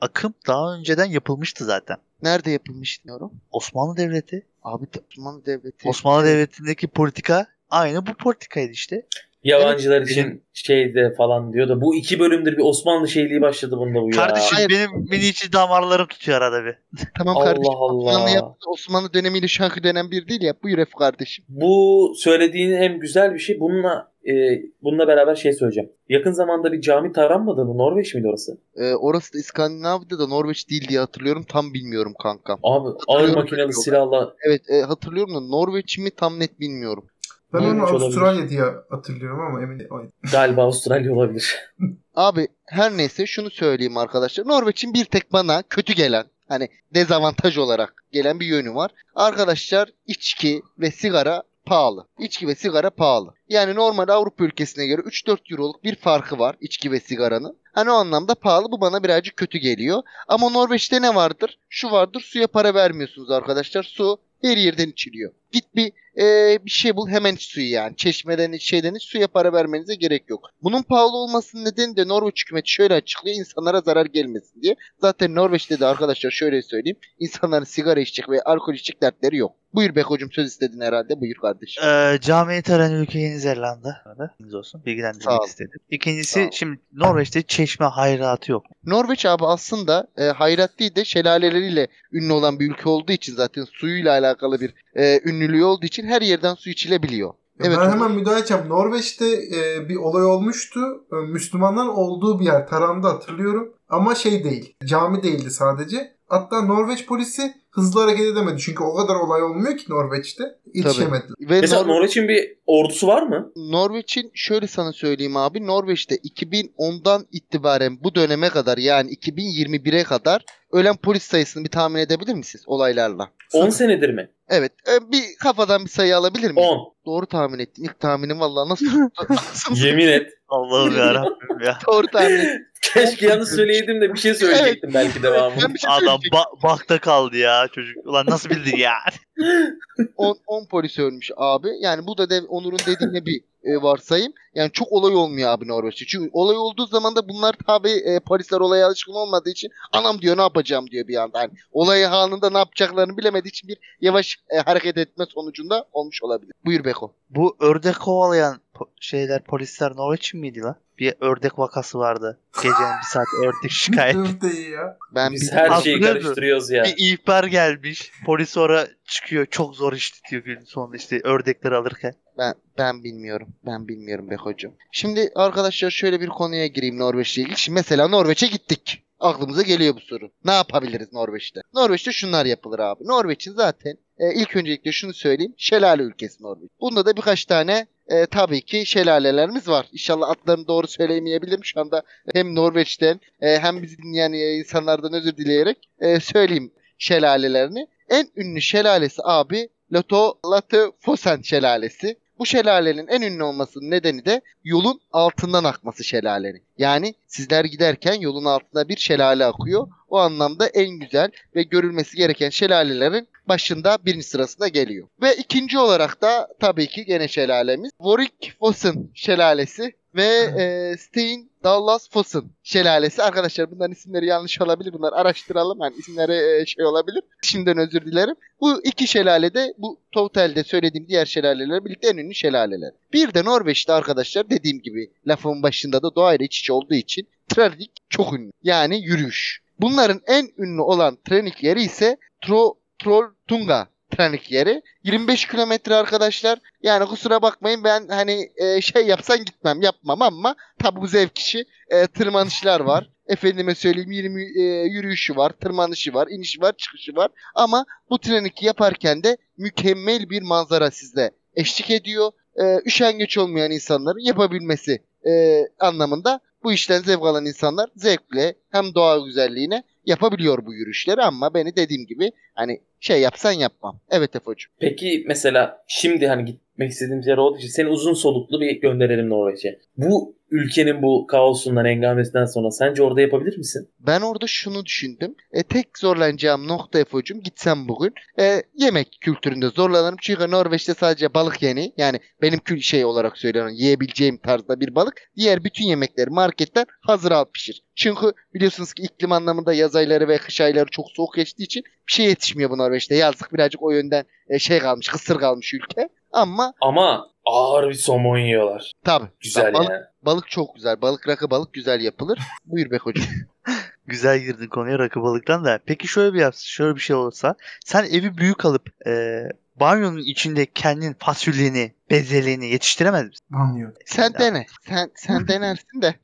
akım daha önceden yapılmıştı zaten. Nerede yapılmış diyorum. Osmanlı Devleti, Abi Osmanlı Devleti. Osmanlı Devleti'ndeki politika aynı bu politikaydı işte. Yabancılar için şeyde falan diyor da bu iki bölümdür bir Osmanlı şeyliği başladı bunda bu ya. Kardeşim Hayır. benim mini içi damarlarım tutuyor arada bir. *laughs* Tamam Allah kardeşim. Allah. Osmanlı, yaptı. Osmanlı dönemiyle şu anki dönem bir değil ya. Buyur Efe kardeşim. Bu söylediğin hem güzel bir şey. Bununla e, bununla beraber şey söyleyeceğim. Yakın zamanda bir cami taranmadı mı? Norveç miydi orası? Ee, orası da İskandinav'da da Norveç değil diye hatırlıyorum. Tam bilmiyorum kankam. Abi ağır böyle silahla Evet e, hatırlıyorum da Norveç mi tam net bilmiyorum. Ben onu olabilir? Avustralya diye hatırlıyorum ama emin değilim. galiba Avustralya olabilir. *laughs* Abi her neyse şunu söyleyeyim arkadaşlar. Norveç'in bir tek bana kötü gelen hani dezavantaj olarak gelen bir yönü var. Arkadaşlar içki ve sigara pahalı. İçki ve sigara pahalı. Yani normal Avrupa ülkesine göre 3-4 euroluk bir farkı var içki ve sigaranın. Hani o anlamda pahalı bu bana birazcık kötü geliyor. Ama Norveç'te ne vardır? Şu vardır suya para vermiyorsunuz arkadaşlar. Su her yerden içiliyor. Git bir e, bir şey bul hemen iç suyu yani. Çeşmeden iç şeyden iç suya para vermenize gerek yok. Bunun pahalı olmasının nedeni de Norveç hükümeti şöyle açıklıyor. insanlara zarar gelmesin diye. Zaten Norveç'te de arkadaşlar şöyle söyleyeyim. insanların sigara içecek ve alkol içecek dertleri yok. Buyur Beko'cum söz istedin herhalde. Buyur kardeşim. Ee, camiye taran ülke Yeni Zelanda. Bilginiz olsun. Bilgilendirmek istedim. İkincisi şimdi Norveç'te çeşme hayratı yok. Norveç abi aslında e, hayrat değil de şelaleleriyle ünlü olan bir ülke olduğu için zaten suyuyla alakalı bir e, ünlülüğü olduğu için her yerden su içilebiliyor. Ya Evet, ben hemen müdahale edeceğim. Norveç'te e, bir olay olmuştu. E, Müslümanların olduğu bir yer. Taran'da hatırlıyorum. Ama şey değil. Cami değildi sadece. Hatta Norveç polisi hızlı hareket edemedi. Çünkü o kadar olay olmuyor ki Norveç'te. Yetişemediler. Ve Mesela Nor- Norveç'in bir ordusu var mı? Norveç'in şöyle sana söyleyeyim abi. Norveç'te 2010'dan itibaren bu döneme kadar yani 2021'e kadar ölen polis sayısını bir tahmin edebilir misiniz olaylarla? 10 senedir mi? Evet. e, bir kafadan bir sayı alabilir miyim? 10. Doğru tahmin ettin. İlk tahminim vallahi nasıl *laughs* *laughs* tuttu? Yemin et. Allah'ım yarabbim ya. Doğru tahmin ettin. Keşke yanlış söyleyeydim de bir şey söyleyecektim belki devamı. Ben bir şey Adam ba- bakta kaldı ya çocuk. Ulan nasıl bildin ya? *laughs* 10, 10 polis ölmüş abi. Yani bu da de, Onur'un dediğine bir e, varsayım. Yani çok olay olmuyor abi Norveç'te. Çünkü olay olduğu zaman da bunlar tabi e, polisler olaya alışkın olmadığı için anam diyor ne yapacağım diyor bir anda. Yani olay anında ne yapacaklarını bilemediği için bir yavaş e, hareket etme sonucunda olmuş olabilir. Buyur Beko. Bu ördek kovalayan po- şeyler polisler Norveç'in miydi lan? Bir ördek vakası vardı. Gecenin bir saat ördek *laughs* şikayet. Dur değil ya. Ben Biz bir, her şeyi karıştırıyoruz ya. bir ihbar gelmiş. Polis sonra çıkıyor. Çok zor iş diyor günün sonunda işte ördekleri alırken. ben, ben bilmiyorum. Ben bilmiyorum Beko'cum. Şimdi arkadaşlar şöyle bir konuya gireyim Norveç'le ilgili. Şimdi mesela Norveç'e gittik. Aklımıza geliyor bu soru. Ne yapabiliriz Norveç'te? Norveç'te şunlar yapılır abi. Norveç'in zaten e, ilk öncelikle şunu söyleyeyim. Şelale ülkesi Norveç. Bunda da birkaç tane e, tabii ki şelalelerimiz var. İnşallah adlarını doğru söyleyemeyebilirim. Şu anda hem Norveç'ten e, hem bizi dinleyen e, insanlardan özür dileyerek e, söyleyeyim şelalelerini. En ünlü şelalesi abi Lato Fosen şelalesi. Bu şelalenin en ünlü olmasının nedeni de yolun altından akması şelalenin. Yani sizler giderken yolun altında bir şelale akıyor. O anlamda en güzel ve görülmesi gereken şelalelerin başında birinci sırasında geliyor. Ve ikinci olarak da tabii ki gene şelalemiz Warwick Fossen şelalesi ve e, Stein Dallas Fossen şelalesi. Arkadaşlar bunların isimleri yanlış olabilir. Bunları araştıralım. Yani isimleri e, şey olabilir. Şimdiden özür dilerim. Bu iki şelale de bu totalde söylediğim diğer şelaleler birlikte en ünlü şelaleler. Bir de Norveç'te arkadaşlar dediğim gibi lafımın başında da doğayla iç içe olduğu için trenik çok ünlü. Yani yürüyüş. Bunların en ünlü olan trenik yeri ise Tro Trolltunga trenik yeri. 25 kilometre arkadaşlar. Yani kusura bakmayın ben hani e, şey yapsan gitmem yapmam ama tabi bu zevk işi. E, tırmanışlar var. *laughs* Efendime söyleyeyim 20 e, yürüyüşü var, tırmanışı var, inişi var, çıkışı var. Ama bu treniki yaparken de mükemmel bir manzara sizde eşlik ediyor. E, üşengeç olmayan insanların yapabilmesi e, anlamında bu işten zevk alan insanlar zevkle hem doğa güzelliğine yapabiliyor bu yürüyüşleri ama beni dediğim gibi hani şey yapsan yapmam. Evet Efo'cum. Peki mesela şimdi hani gitmek istediğimiz yer olduğu için seni uzun soluklu bir gönderelim Norveç'e. Bu ülkenin bu kaosundan, engamesinden sonra sence orada yapabilir misin? Ben orada şunu düşündüm. E, tek zorlanacağım nokta Efo'cum gitsem bugün e, yemek kültüründe zorlanırım. Çünkü Norveç'te sadece balık yeni. Yani benim kül şey olarak söylüyorum yiyebileceğim tarzda bir balık. Diğer bütün yemekleri marketten hazır al pişir. Çünkü biliyorsunuz ki iklim anlamında yaz ayları ve kış ayları çok soğuk geçtiği için bir şey yetişmiyor bu Norveç'te. Yazlık birazcık o yönden e, şey kalmış, kısır kalmış ülke. Ama Ama Ağır bir somon yiyorlar. Tabii. Güzel balık, yani. balık çok güzel. Balık rakı balık güzel yapılır. Buyur be hocam. *laughs* Güzel girdin konuya rakı balıktan da. Peki şöyle bir yapsın, şöyle bir şey olursa. Sen evi büyük alıp e, banyonun içinde kendin fasulyeni, bezeleni yetiştiremez misin? Banlıyor. Sen dene. Sen sen denersin de.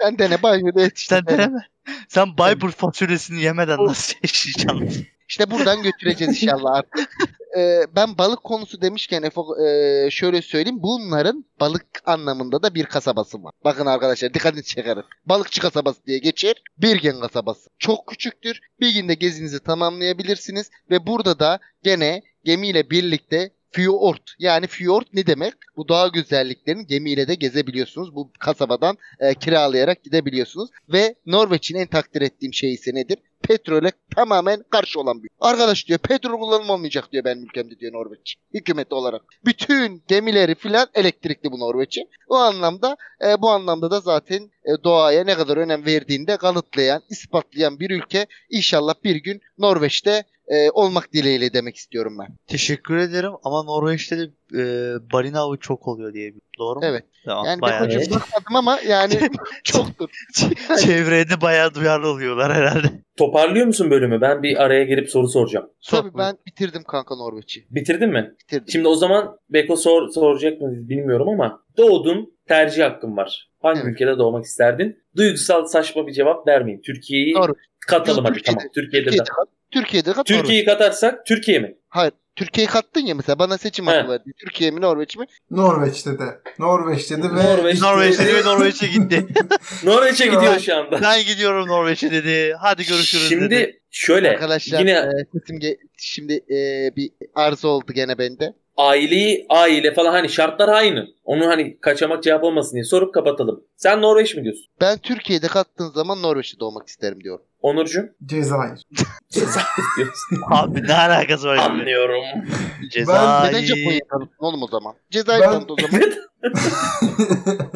Sen dene banyoda yetiştir. Sen deneme. Sen Bayburt fasulyesini yemeden nasıl yaşayacaksın? İşte buradan götüreceğiz inşallah artık. *laughs* Ee, ben balık konusu demişken e, şöyle söyleyeyim. Bunların balık anlamında da bir kasabası var. Bakın arkadaşlar dikkatinizi çekerim. Balıkçı kasabası diye geçer. Birgen kasabası. Çok küçüktür. Bir günde gezinizi tamamlayabilirsiniz. Ve burada da gene gemiyle birlikte Fjord yani Fjord ne demek? Bu doğa güzelliklerini gemiyle de gezebiliyorsunuz. Bu kasabadan e, kiralayarak gidebiliyorsunuz. Ve Norveç'in en takdir ettiğim şey ise nedir? Petrole tamamen karşı olan bir. Arkadaş diyor petrol kullanılmayacak diyor benim ülkemde diyor Norveç. Hükümet olarak. Bütün gemileri filan elektrikli bu Norveç'in. O anlamda e, bu anlamda da zaten e, doğaya ne kadar önem verdiğini de kanıtlayan, ispatlayan bir ülke. İnşallah bir gün Norveç'te e, olmak dileğiyle demek istiyorum ben. Teşekkür ederim ama Norveç'te de e, balina avı çok oluyor diye. Doğru mu? Evet. Tamam, Yani bayağı. Evet. bakmadım ama yani *laughs* çoktur. *laughs* Çevrede bayağı duyarlı oluyorlar herhalde. Toparlıyor musun bölümü? Ben bir araya girip soru soracağım. Tabii ben bitirdim kanka Norveç'i. Bitirdin mi? Bitirdim. Şimdi o zaman Beko sor, soracak mı bilmiyorum ama doğdun tercih hakkın var. Hangi Evet. ülkede doğmak isterdin? Duygusal saçma bir cevap vermeyin. Türkiye'yi katalım hadi Türkiye'de- tamam. Türkiye'de, Türkiye'de de. Türkiye'de kat. Norveç. Türkiye'yi katarsak Türkiye mi? Hayır. Türkiye'yi kattın ya mesela bana seçim hakkı He. verdin. Türkiye mi Norveç mi? Norveç dedi. Norveç dedi ve Norveç. Norveç'e ve Norveç'e gitti. *laughs* Norveç'e gidiyor şu anda. ben gidiyorum Norveç'e dedi. Hadi görüşürüz Şimdi dedi. şöyle Arkadaşlar yine e, sesim ge- şimdi e, bir arıza oldu gene bende. aileyi aile falan hani şartlar aynı. Onu hani kaçamak cevap olmasın diye sorup kapatalım. Sen Norveç mi diyorsun? Ben Türkiye'de kattığın zaman Norveç'te doğmak isterim diyorum. Onurcuğum? Cezayir. *laughs* Cezayir diyorsun. Abi ne alakası var? Anlıyorum. Cezayir. Neden Japonya'yı tanıttın oğlum o zaman? Cezayir Ben- o zaman. *laughs*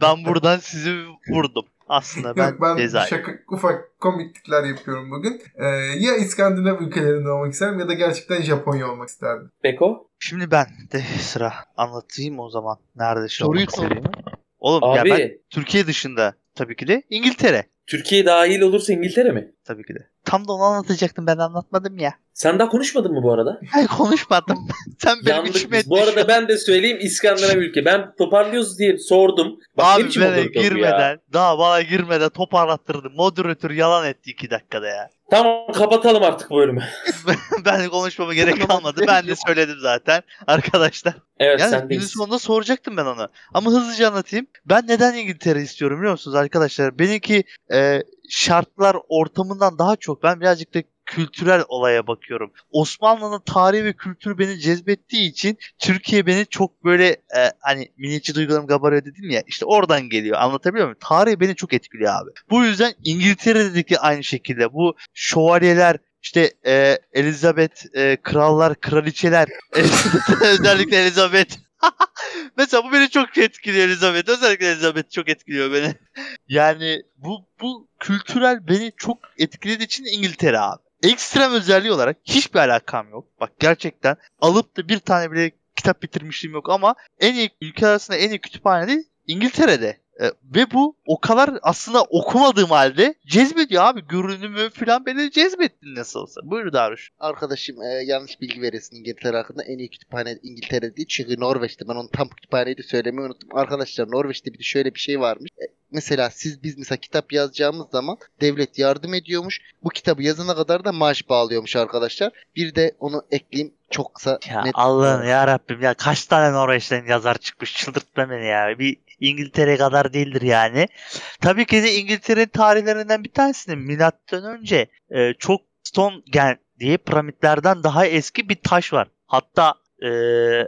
Ben buradan sizi vurdum. Aslında ben, Yok ben Cezayir. şaka ufak komiklikler yapıyorum bugün. Ee, ya İskandinav ülkelerinde olmak isterim ya da gerçekten Japonya olmak isterdim. Beko? Şimdi ben de sıra anlatayım o zaman. Nerede şey Soruyu olmak. Oğlum Abi ya ben Türkiye dışında tabii ki de İngiltere. Türkiye dahil olursa İngiltere mi? Tabii ki de. Tam da onu anlatacaktım ben anlatmadım ya. Sen daha konuşmadın mı bu arada? Ben konuşmadım. *laughs* Sen benim Yandık içime. Bu arada ben de söyleyeyim İskandinav ülke. Ben toparlıyoruz diye sordum. Bak Abi bana bu ya? girmeden, daha bana girmeden toparlattırdım. Moderatör yalan etti iki dakikada ya. Tamam kapatalım artık bu bölümü. *laughs* ben konuşmama gerek kalmadı. Ben de söyledim zaten arkadaşlar. Evet Yani günün sendeyiz. sonunda soracaktım ben onu. Ama hızlıca anlatayım. Ben neden İngiltere istiyorum biliyor musunuz arkadaşlar? Benimki e, şartlar ortamından daha çok ben birazcık da kültürel olaya bakıyorum. Osmanlı'nın tarihi ve kültürü beni cezbettiği için Türkiye beni çok böyle e, hani milliyetçi duygularım kabarıyor dedim ya işte oradan geliyor anlatabiliyor muyum? Tarih beni çok etkiliyor abi. Bu yüzden İngiltere'deki aynı şekilde bu şövalyeler işte e, Elizabeth e, krallar kraliçeler *laughs* özellikle Elizabeth *laughs* Mesela bu beni çok etkiliyor Elizabeth. Özellikle Elizabeth çok etkiliyor beni. *laughs* Yani bu bu kültürel beni çok etkilediği için İngiltere abi. Ekstrem özelliği olarak hiçbir alakam yok. Bak gerçekten alıp da bir tane bile kitap bitirmişliğim yok ama en iyi ülke arasında en iyi kütüphane de İngiltere'de. E, ve bu o kadar aslında okumadığım halde cezbediyor abi. Görünümü falan beni cezbetti nasıl olsa. Buyur Daruş. Arkadaşım e, yanlış bilgi veresin İngiltere hakkında. En iyi kütüphane İngiltere değil. Çünkü Norveç'te. Ben onun tam kütüphaneyi de söylemeyi unuttum. Arkadaşlar Norveç'te bir de şöyle bir şey varmış. E, mesela siz biz mesela kitap yazacağımız zaman devlet yardım ediyormuş. Bu kitabı yazana kadar da maaş bağlıyormuş arkadaşlar. Bir de onu ekleyeyim. Çok kısa Ya net. Allah'ım ya Rabbim ya kaç tane Norveç'ten yazar çıkmış çıldırtma beni ya. Bir İngiltere kadar değildir yani. Tabii ki de İngiltere'nin tarihlerinden bir tanesinin milattan önce e, çok Stonehenge diye piramitlerden daha eski bir taş var. Hatta e,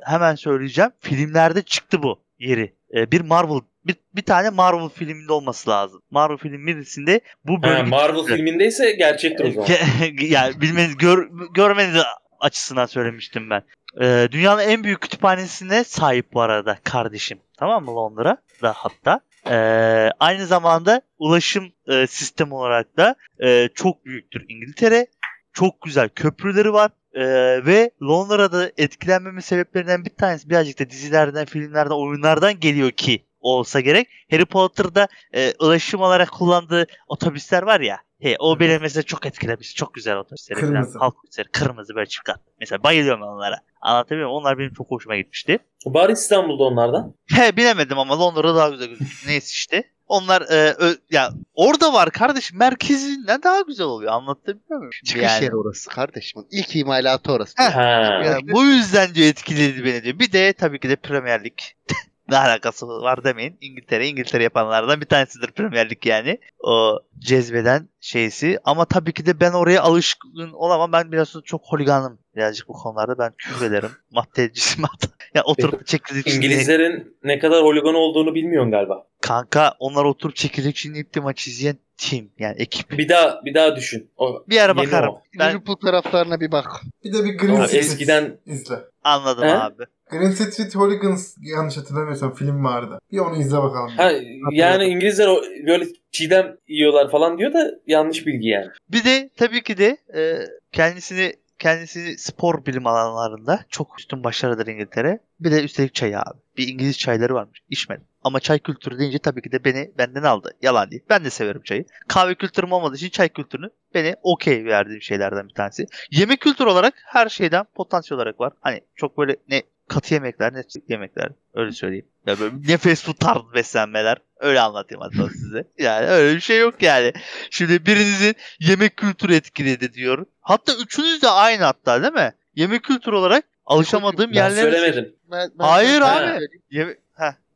hemen söyleyeceğim filmlerde çıktı bu yeri. E, bir Marvel bir, bir tane Marvel filminde olması lazım. Marvel film birisinde bu Ha, bölge Marvel çıktı. filmindeyse gerçektir o zaman. *laughs* Yani bilmeniz gör, görmeniz açısından söylemiştim ben. Ee, dünyanın en büyük kütüphanesine sahip bu arada kardeşim. Tamam mı Londra'da hatta. Ee, aynı zamanda ulaşım e, sistemi olarak da e, çok büyüktür İngiltere. Çok güzel köprüleri var. Ee, ve Londra'da etkilenmemin sebeplerinden bir tanesi birazcık da dizilerden, filmlerden, oyunlardan geliyor ki olsa gerek. Harry Potter'da e, ulaşım olarak kullandığı otobüsler var ya. He, o beni mesela çok etkilemiş. Çok güzel otobüsler. Kırmızı. Halk otobüsleri. Kırmızı böyle çift kat. Mesela bayılıyorum onlara. Anlatabiliyor muyum? Onlar benim çok hoşuma gitmişti. Var İstanbul'da onlardan. He bilemedim ama Londra'da daha güzel gözüküyor. Neyse işte. Onlar e, ö- ya orada var kardeşim merkezinden daha güzel oluyor. Anlatabiliyor muyum? Çıkış Yani. yeri orası kardeşim. İlk imalatı orası. Ha. Yani bu yüzden diyor etkiledi beni diyor. Bir de tabii ki de Premier Lig. *laughs* ne alakası var demeyin. İngiltere, İngiltere yapanlardan bir tanesidir Premier Lig yani. O cezbeden şeysi. Ama tabii ki de ben oraya alışkın olamam. Ben biraz çok holiganım birazcık bu konularda. Ben küfür ederim. *laughs* Madde. *laughs* Ya oturup çekirdek İngilizlerin ne kadar holigan olduğunu bilmiyorsun galiba. Kanka onlar oturup çekirdek çiğneyip de maç izleyen tim. Yani ekip. Bir daha bir daha düşün. O, Bir ara bakarım. o. Ben Liverpool taraftarına bir bak. Bir de bir Green eskiden- izle. Anladım He? abi. Green Street Hooligans yanlış hatırlamıyorsam film vardı. Bir onu izle bakalım. ha, yani İngilizler o, böyle çiğdem yiyorlar falan diyor da yanlış bilgi yani. Bir de tabii ki de e, kendisini kendisi spor bilim alanlarında çok üstün başarıdır İngiltere. Bir de üstelik çay abi. Bir İngiliz çayları varmış. İçmedim. Ama çay kültürü deyince tabii ki de beni benden aldı. Yalan değil. Ben de severim çayı. Kahve kültürüm olmadığı için çay kültürünü beni okey verdiğim şeylerden bir tanesi. Yemek kültürü olarak her şeyden potansiyel olarak var. Hani çok böyle ne katı yemekler ne yemekler öyle söyleyeyim. Ya böyle ne fast food tarzı beslenmeler öyle anlatayım hatta *laughs* size. Yani öyle bir şey yok yani. Şimdi birinizin yemek kültürü etkiledi diyor. Hatta üçünüz de aynı hatta değil mi? Yemek kültürü olarak alışamadığım Ben yerler. söylemedim. Ben, ben Hayır sana abi. Yeme-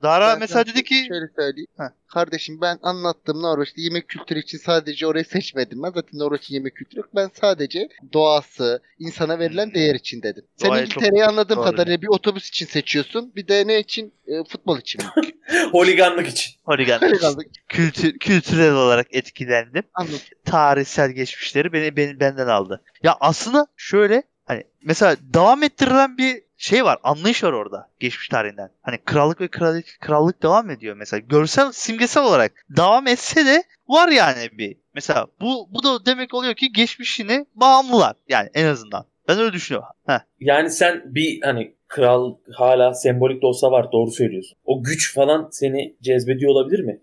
Dara Ben mesela dedi ki Şöyle söyleyeyim. Heh. Kardeşim ben anlattığım Norveç'te yemek kültürü için sadece orayı seçmedim. Ben zaten Norveç'in yemek kültürü yok. Ben sadece doğası, insana verilen değer için dedim. Sen İngiltere'yi anladığım doğru. kadarıyla bir otobüs için seçiyorsun. Bir de ne için? E, futbol için? *laughs* Holiganlık için. holigan Öyle kaldık. kültür, kültürel olarak etkilendim. Anladım. Tarihsel geçmişleri beni, beni benden aldı. Ya aslında şöyle hani mesela devam ettirilen bir şey var. Anlayış var orada geçmiş tarihinden. Hani krallık ve krallık, krallık devam ediyor mesela. Görsel simgesel olarak devam etse de var yani bir. Mesela bu bu da demek oluyor ki geçmişine bağımlılar. Yani en azından. Ben öyle düşünüyorum. Heh. Yani sen bir hani kral hala sembolik de olsa var doğru söylüyorsun. O güç falan seni cezbediyor olabilir mi?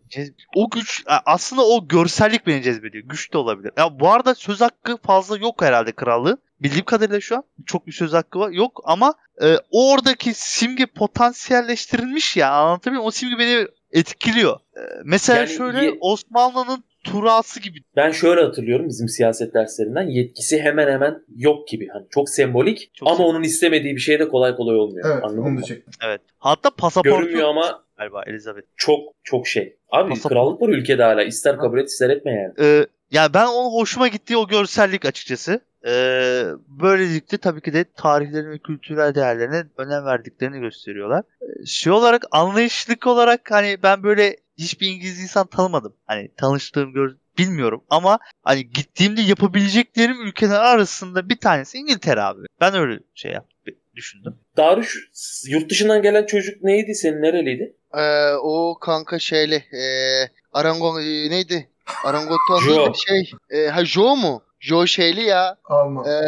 O güç aslında o görsellik beni cezbediyor. Güç de olabilir. Ya bu arada söz hakkı fazla yok herhalde krallığın. Bildiğim kadarıyla şu an çok bir söz hakkı var. Yok ama e, oradaki simge potansiyelleştirilmiş ya anlatabiliyor muyum? O simge beni etkiliyor. E, mesela Yani şöyle ye- Osmanlı'nın turası gibi. Ben şöyle hatırlıyorum bizim siyaset derslerinden yetkisi hemen hemen yok gibi. Hani çok sembolik Çok ama sembolik. onun istemediği bir şey de kolay kolay olmuyor. Evet Anladın mı? Evet. Hatta pasaportu Görünmüyor ama galiba Elizabeth. çok çok şey. Abi Pasaport. krallık var ülkede hala. İster kabul et ister etme yani. Ee, ya ben onun hoşuma gittiği o görsellik açıkçası. Ee, böylelikle tabii ki de tarihlerin ve kültürel değerlerine önem verdiklerini gösteriyorlar. Ee, şey olarak anlayışlık olarak hani ben böyle hiçbir İngiliz insan tanımadım. Hani tanıştığım gör bilmiyorum ama hani gittiğimde yapabileceklerim ülkeler arasında bir tanesi İngiltere abi. Ben öyle şey yaptım, düşündüm. Daruş yurt dışından gelen çocuk neydi senin nereliydi? Ee, o kanka şeyle e, Arangon e, neydi? Arangotuan Jo. neydi? şey. E, ha Jo mu? Jo şeyli ya. Alman. E,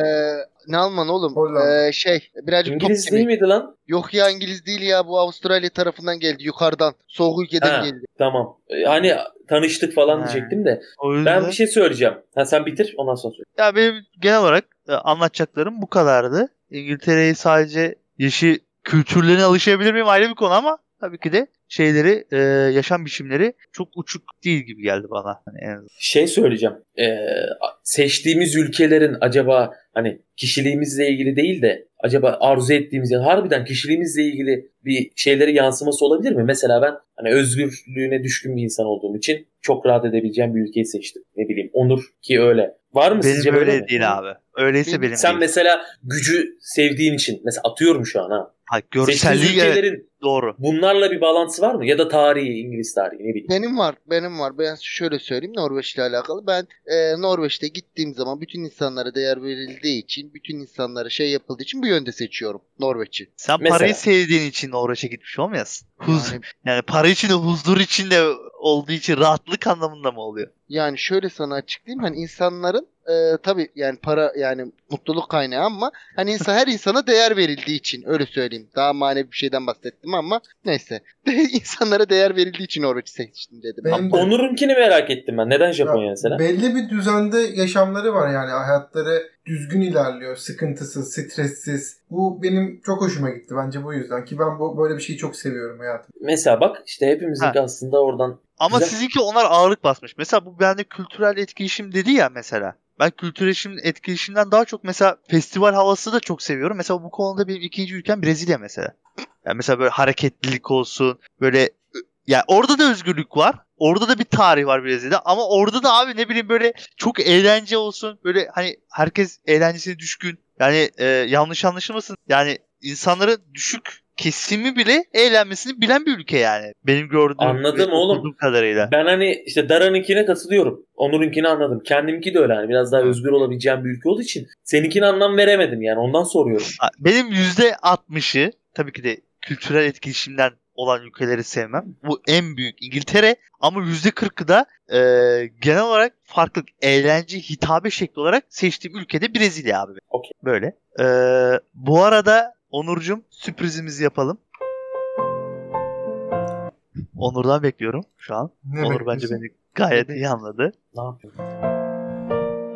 ne Alman oğlum? Hollanda. E, şey birazcık top İngiliz gibi. değil miydi lan? Yok ya İngiliz değil ya bu Avustralya tarafından geldi yukarıdan. Soğuk ülkeden Ha. geldi. Tamam. Ee, Hani tanıştık falan Ha. diyecektim de. O yüzden Ben bir şey söyleyeceğim. Ha sen bitir ondan sonra söyle. ya benim genel olarak e, anlatacaklarım bu kadardı. İngiltere'yi sadece yaşı kültürlerine alışabilir miyim ayrı bir konu ama tabii ki de şeyleri e, yaşam biçimleri çok uçuk değil gibi geldi bana. Hani en azından. Şey söyleyeceğim. Ee, seçtiğimiz ülkelerin acaba hani kişiliğimizle ilgili değil de acaba arzu ettiğimiz yani harbiden kişiliğimizle ilgili bir şeyleri yansıması olabilir mi? Mesela ben hani özgürlüğüne düşkün bir insan olduğum için çok rahat edebileceğim bir ülkeyi seçtim. Ne bileyim Onur ki öyle. Var mı sizce Benim böyle öyle mi? değil abi. Öyleyse Benim- benim Sen değil. mesela gücü sevdiğin için mesela atıyorum şu an ha. Ha, görselliği evet. ülkelerin Doğru. Bunlarla bir bağlantısı var mı? Ya da tarihi, İngiliz tarihi ne bileyim. Benim var, benim var. Ben şöyle söyleyeyim Norveç ile alakalı. Ben e, Norveç'te gittiğim zaman bütün insanlara değer verildiği için, bütün insanlara şey yapıldığı için bu yönde seçiyorum Norveç'i. Sen Mesela. parayı sevdiğin için Norveç'e gitmiş olmayasın. Huz, yani, Yani, para içinde huzur içinde olduğu için rahatlık anlamında mı oluyor? Yani şöyle sana açıklayayım. Hani insanların e, tabii yani para yani mutluluk kaynağı ama hani insan her insana değer verildiği için öyle söyleyeyim. Daha manevi bir şeyden bahsettim ama neyse. *laughs* İnsanlara değer verildiği için Norveç'i seçtim dedim. Benim de- Onur'unkini merak ettim ben. Neden Japonya Ya, mesela? Belli bir düzende yaşamları var yani hayatları düzgün ilerliyor. Sıkıntısız, stressiz. Bu benim çok hoşuma gitti bence bu yüzden ki ben bu böyle bir şeyi çok seviyorum hayatım. Mesela bak işte hepimizinki Ha. aslında oradan Ama Güzel. sizinki onlar ağırlık basmış. Mesela bu bende kültürel etkileşim dedi ya mesela. Ben kültürel etkileşimden daha çok mesela festival havası da çok seviyorum. Mesela bu konuda benim ikinci ülkem Brezilya mesela. Yani mesela böyle hareketlilik olsun. Böyle yani orada da özgürlük var. Orada da bir tarih var Brezilya'da ama orada da abi ne bileyim böyle çok eğlence olsun. Böyle hani herkes eğlencesine düşkün. Yani e, yanlış anlaşılmasın. Yani insanların düşük kesimi bile eğlenmesini bilen bir ülke yani. Benim gördüğüm Anladım oğlum. kadarıyla. Ben hani işte Dara'nınkine katılıyorum. Onur'unkini anladım. Kendimki de öyle hani biraz daha özgür olabileceğim bir ülke olduğu için seninkine anlam veremedim yani ondan soruyorum. Benim %60'ı tabii ki de kültürel etkileşimden olan ülkeleri sevmem. Bu en büyük İngiltere ama %40'ı da e, genel olarak farklı eğlence hitabe şekli olarak seçtiğim ülkede Brezilya abi. Okey. Böyle. E, bu arada Onurcuğum sürprizimizi yapalım. Onur'dan bekliyorum şu an. Ne Onur bence beni gayet iyi anladı. Ne yapayım?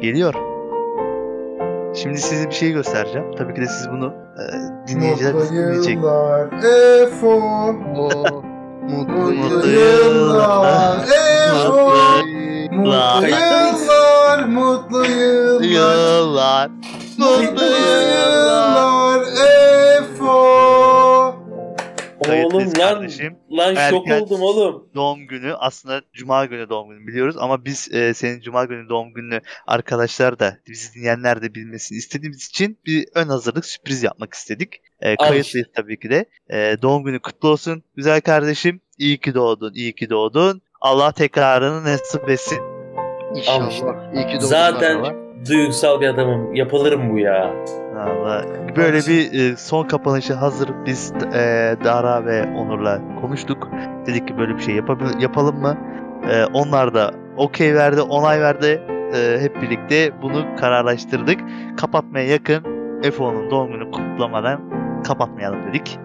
Geliyor. Şimdi size bir şey göstereceğim. Tabii ki de siz bunu e, dinleyiciler Mutlu dinleyecek. yıllar EFO Oo, mutlu yıllar EFO Mutlu yıllar. Mutlu yıllar. Mutlu yıllar. EFO Oğlum lan, kardeşim. Lan şok Erken- oldum oğlum. Doğum günü aslında cuma günü doğum günü biliyoruz ama biz e, senin cuma günü doğum gününü arkadaşlar da bizi dinleyenler de bilmesini istediğimiz için bir ön hazırlık sürpriz yapmak istedik. E, kayıtlıyız tabii ki de. E, doğum günü kutlu olsun güzel kardeşim. İyi ki doğdun, iyi ki doğdun. Allah tekrarını nasip etsin. İnşallah. işte. İyi ki doğdun Zaten duygusal bir adamım. Yapılırım bu ya. Allah. Böyle bir e, son kapanışı hazır biz e, Dara ve Onur'la konuştuk. Dedik ki böyle bir şey yapabil- yapalım mı? E, onlar da okey verdi, onay verdi. E, hep birlikte bunu kararlaştırdık. Kapatmaya yakın F10'un doğum günü kutlamadan kapatmayalım dedik.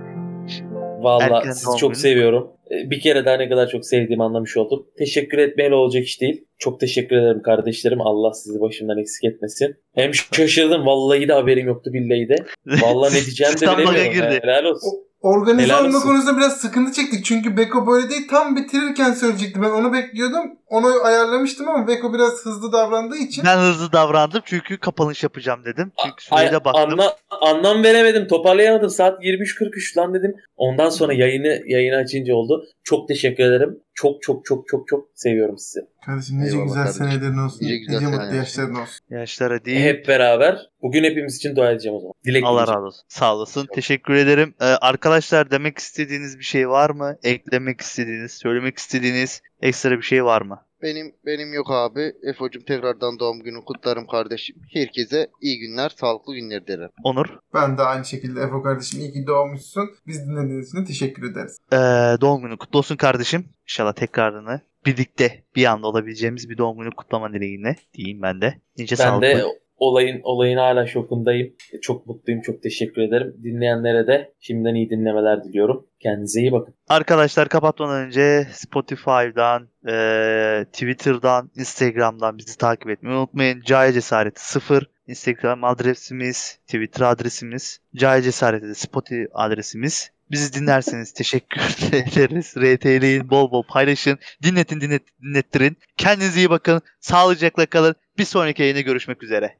Vallahi Erken sizi çok günü. seviyorum. Ee, Bir kere daha ne kadar çok sevdiğimi anlamış oldum. Teşekkür etmeyle olacak iş değil. Çok teşekkür ederim kardeşlerim. Allah sizi başımdan eksik etmesin. Hem şaşırdım. Vallahi de haberim yoktu billahi de. Vallahi ne diyeceğimi de *laughs* bilemiyorum. girdi. Helal olsun. Organize Helal olma olsun. konusunda biraz sıkıntı çektik. Çünkü Beko böyle değil. Tam bitirirken söyleyecekti. Ben onu bekliyordum. Onu ayarlamıştım ama Beko biraz hızlı davrandığı için. Ben hızlı davrandım çünkü kapanış yapacağım dedim. Çünkü süreye de baktım. anla- anlam veremedim. Toparlayamadım. Saat 23.43 lan dedim. Ondan sonra yayını yayını açınca oldu. Çok teşekkür ederim. Çok çok çok çok çok seviyorum sizi. Kardeşim nice Eyvallah güzel kardeşim. senelerin olsun. Nice Nice, güzel mutlu seneler. yaşların olsun. Yaşlara değil. Hep beraber. Bugün hepimiz için dua edeceğim o zaman. Dilek Allah razı olsun. Sağ olasın. Teşekkür ederim. Ee, arkadaşlar demek istediğiniz bir şey var mı? Eklemek istediğiniz, söylemek istediğiniz ekstra bir şey var mı? Benim benim yok abi. Efo'cum tekrardan doğum günü kutlarım kardeşim. Herkese iyi günler, sağlıklı günler dilerim. Onur. Ben de aynı şekilde Efo kardeşim iyi ki doğmuşsun. Biz dinlediğiniz için teşekkür ederiz. Ee, doğum günü kutlu olsun kardeşim. İnşallah tekrarını birlikte bir anda olabileceğimiz bir doğum günü kutlama dileğiyle diyeyim ben de. Nice Ben sağlıklı. de olayın olayın hala şokundayım. Çok mutluyum. Çok teşekkür ederim. Dinleyenlere de şimdiden iyi dinlemeler diliyorum. Kendinize iyi bakın. Arkadaşlar kapatmadan önce Spotify'dan, e, Twitter'dan, Instagram'dan bizi takip etmeyi unutmayın. Cahil Cesareti 0 Instagram adresimiz, Twitter adresimiz, Cahil Cesareti de Spotify adresimiz. Bizi dinlerseniz *laughs* teşekkür ederiz. RT'leyin, bol bol paylaşın. Dinletin, dinlet, dinlettirin. Kendinize iyi bakın. Sağlıcakla kalın. Bir sonraki yayına görüşmek üzere.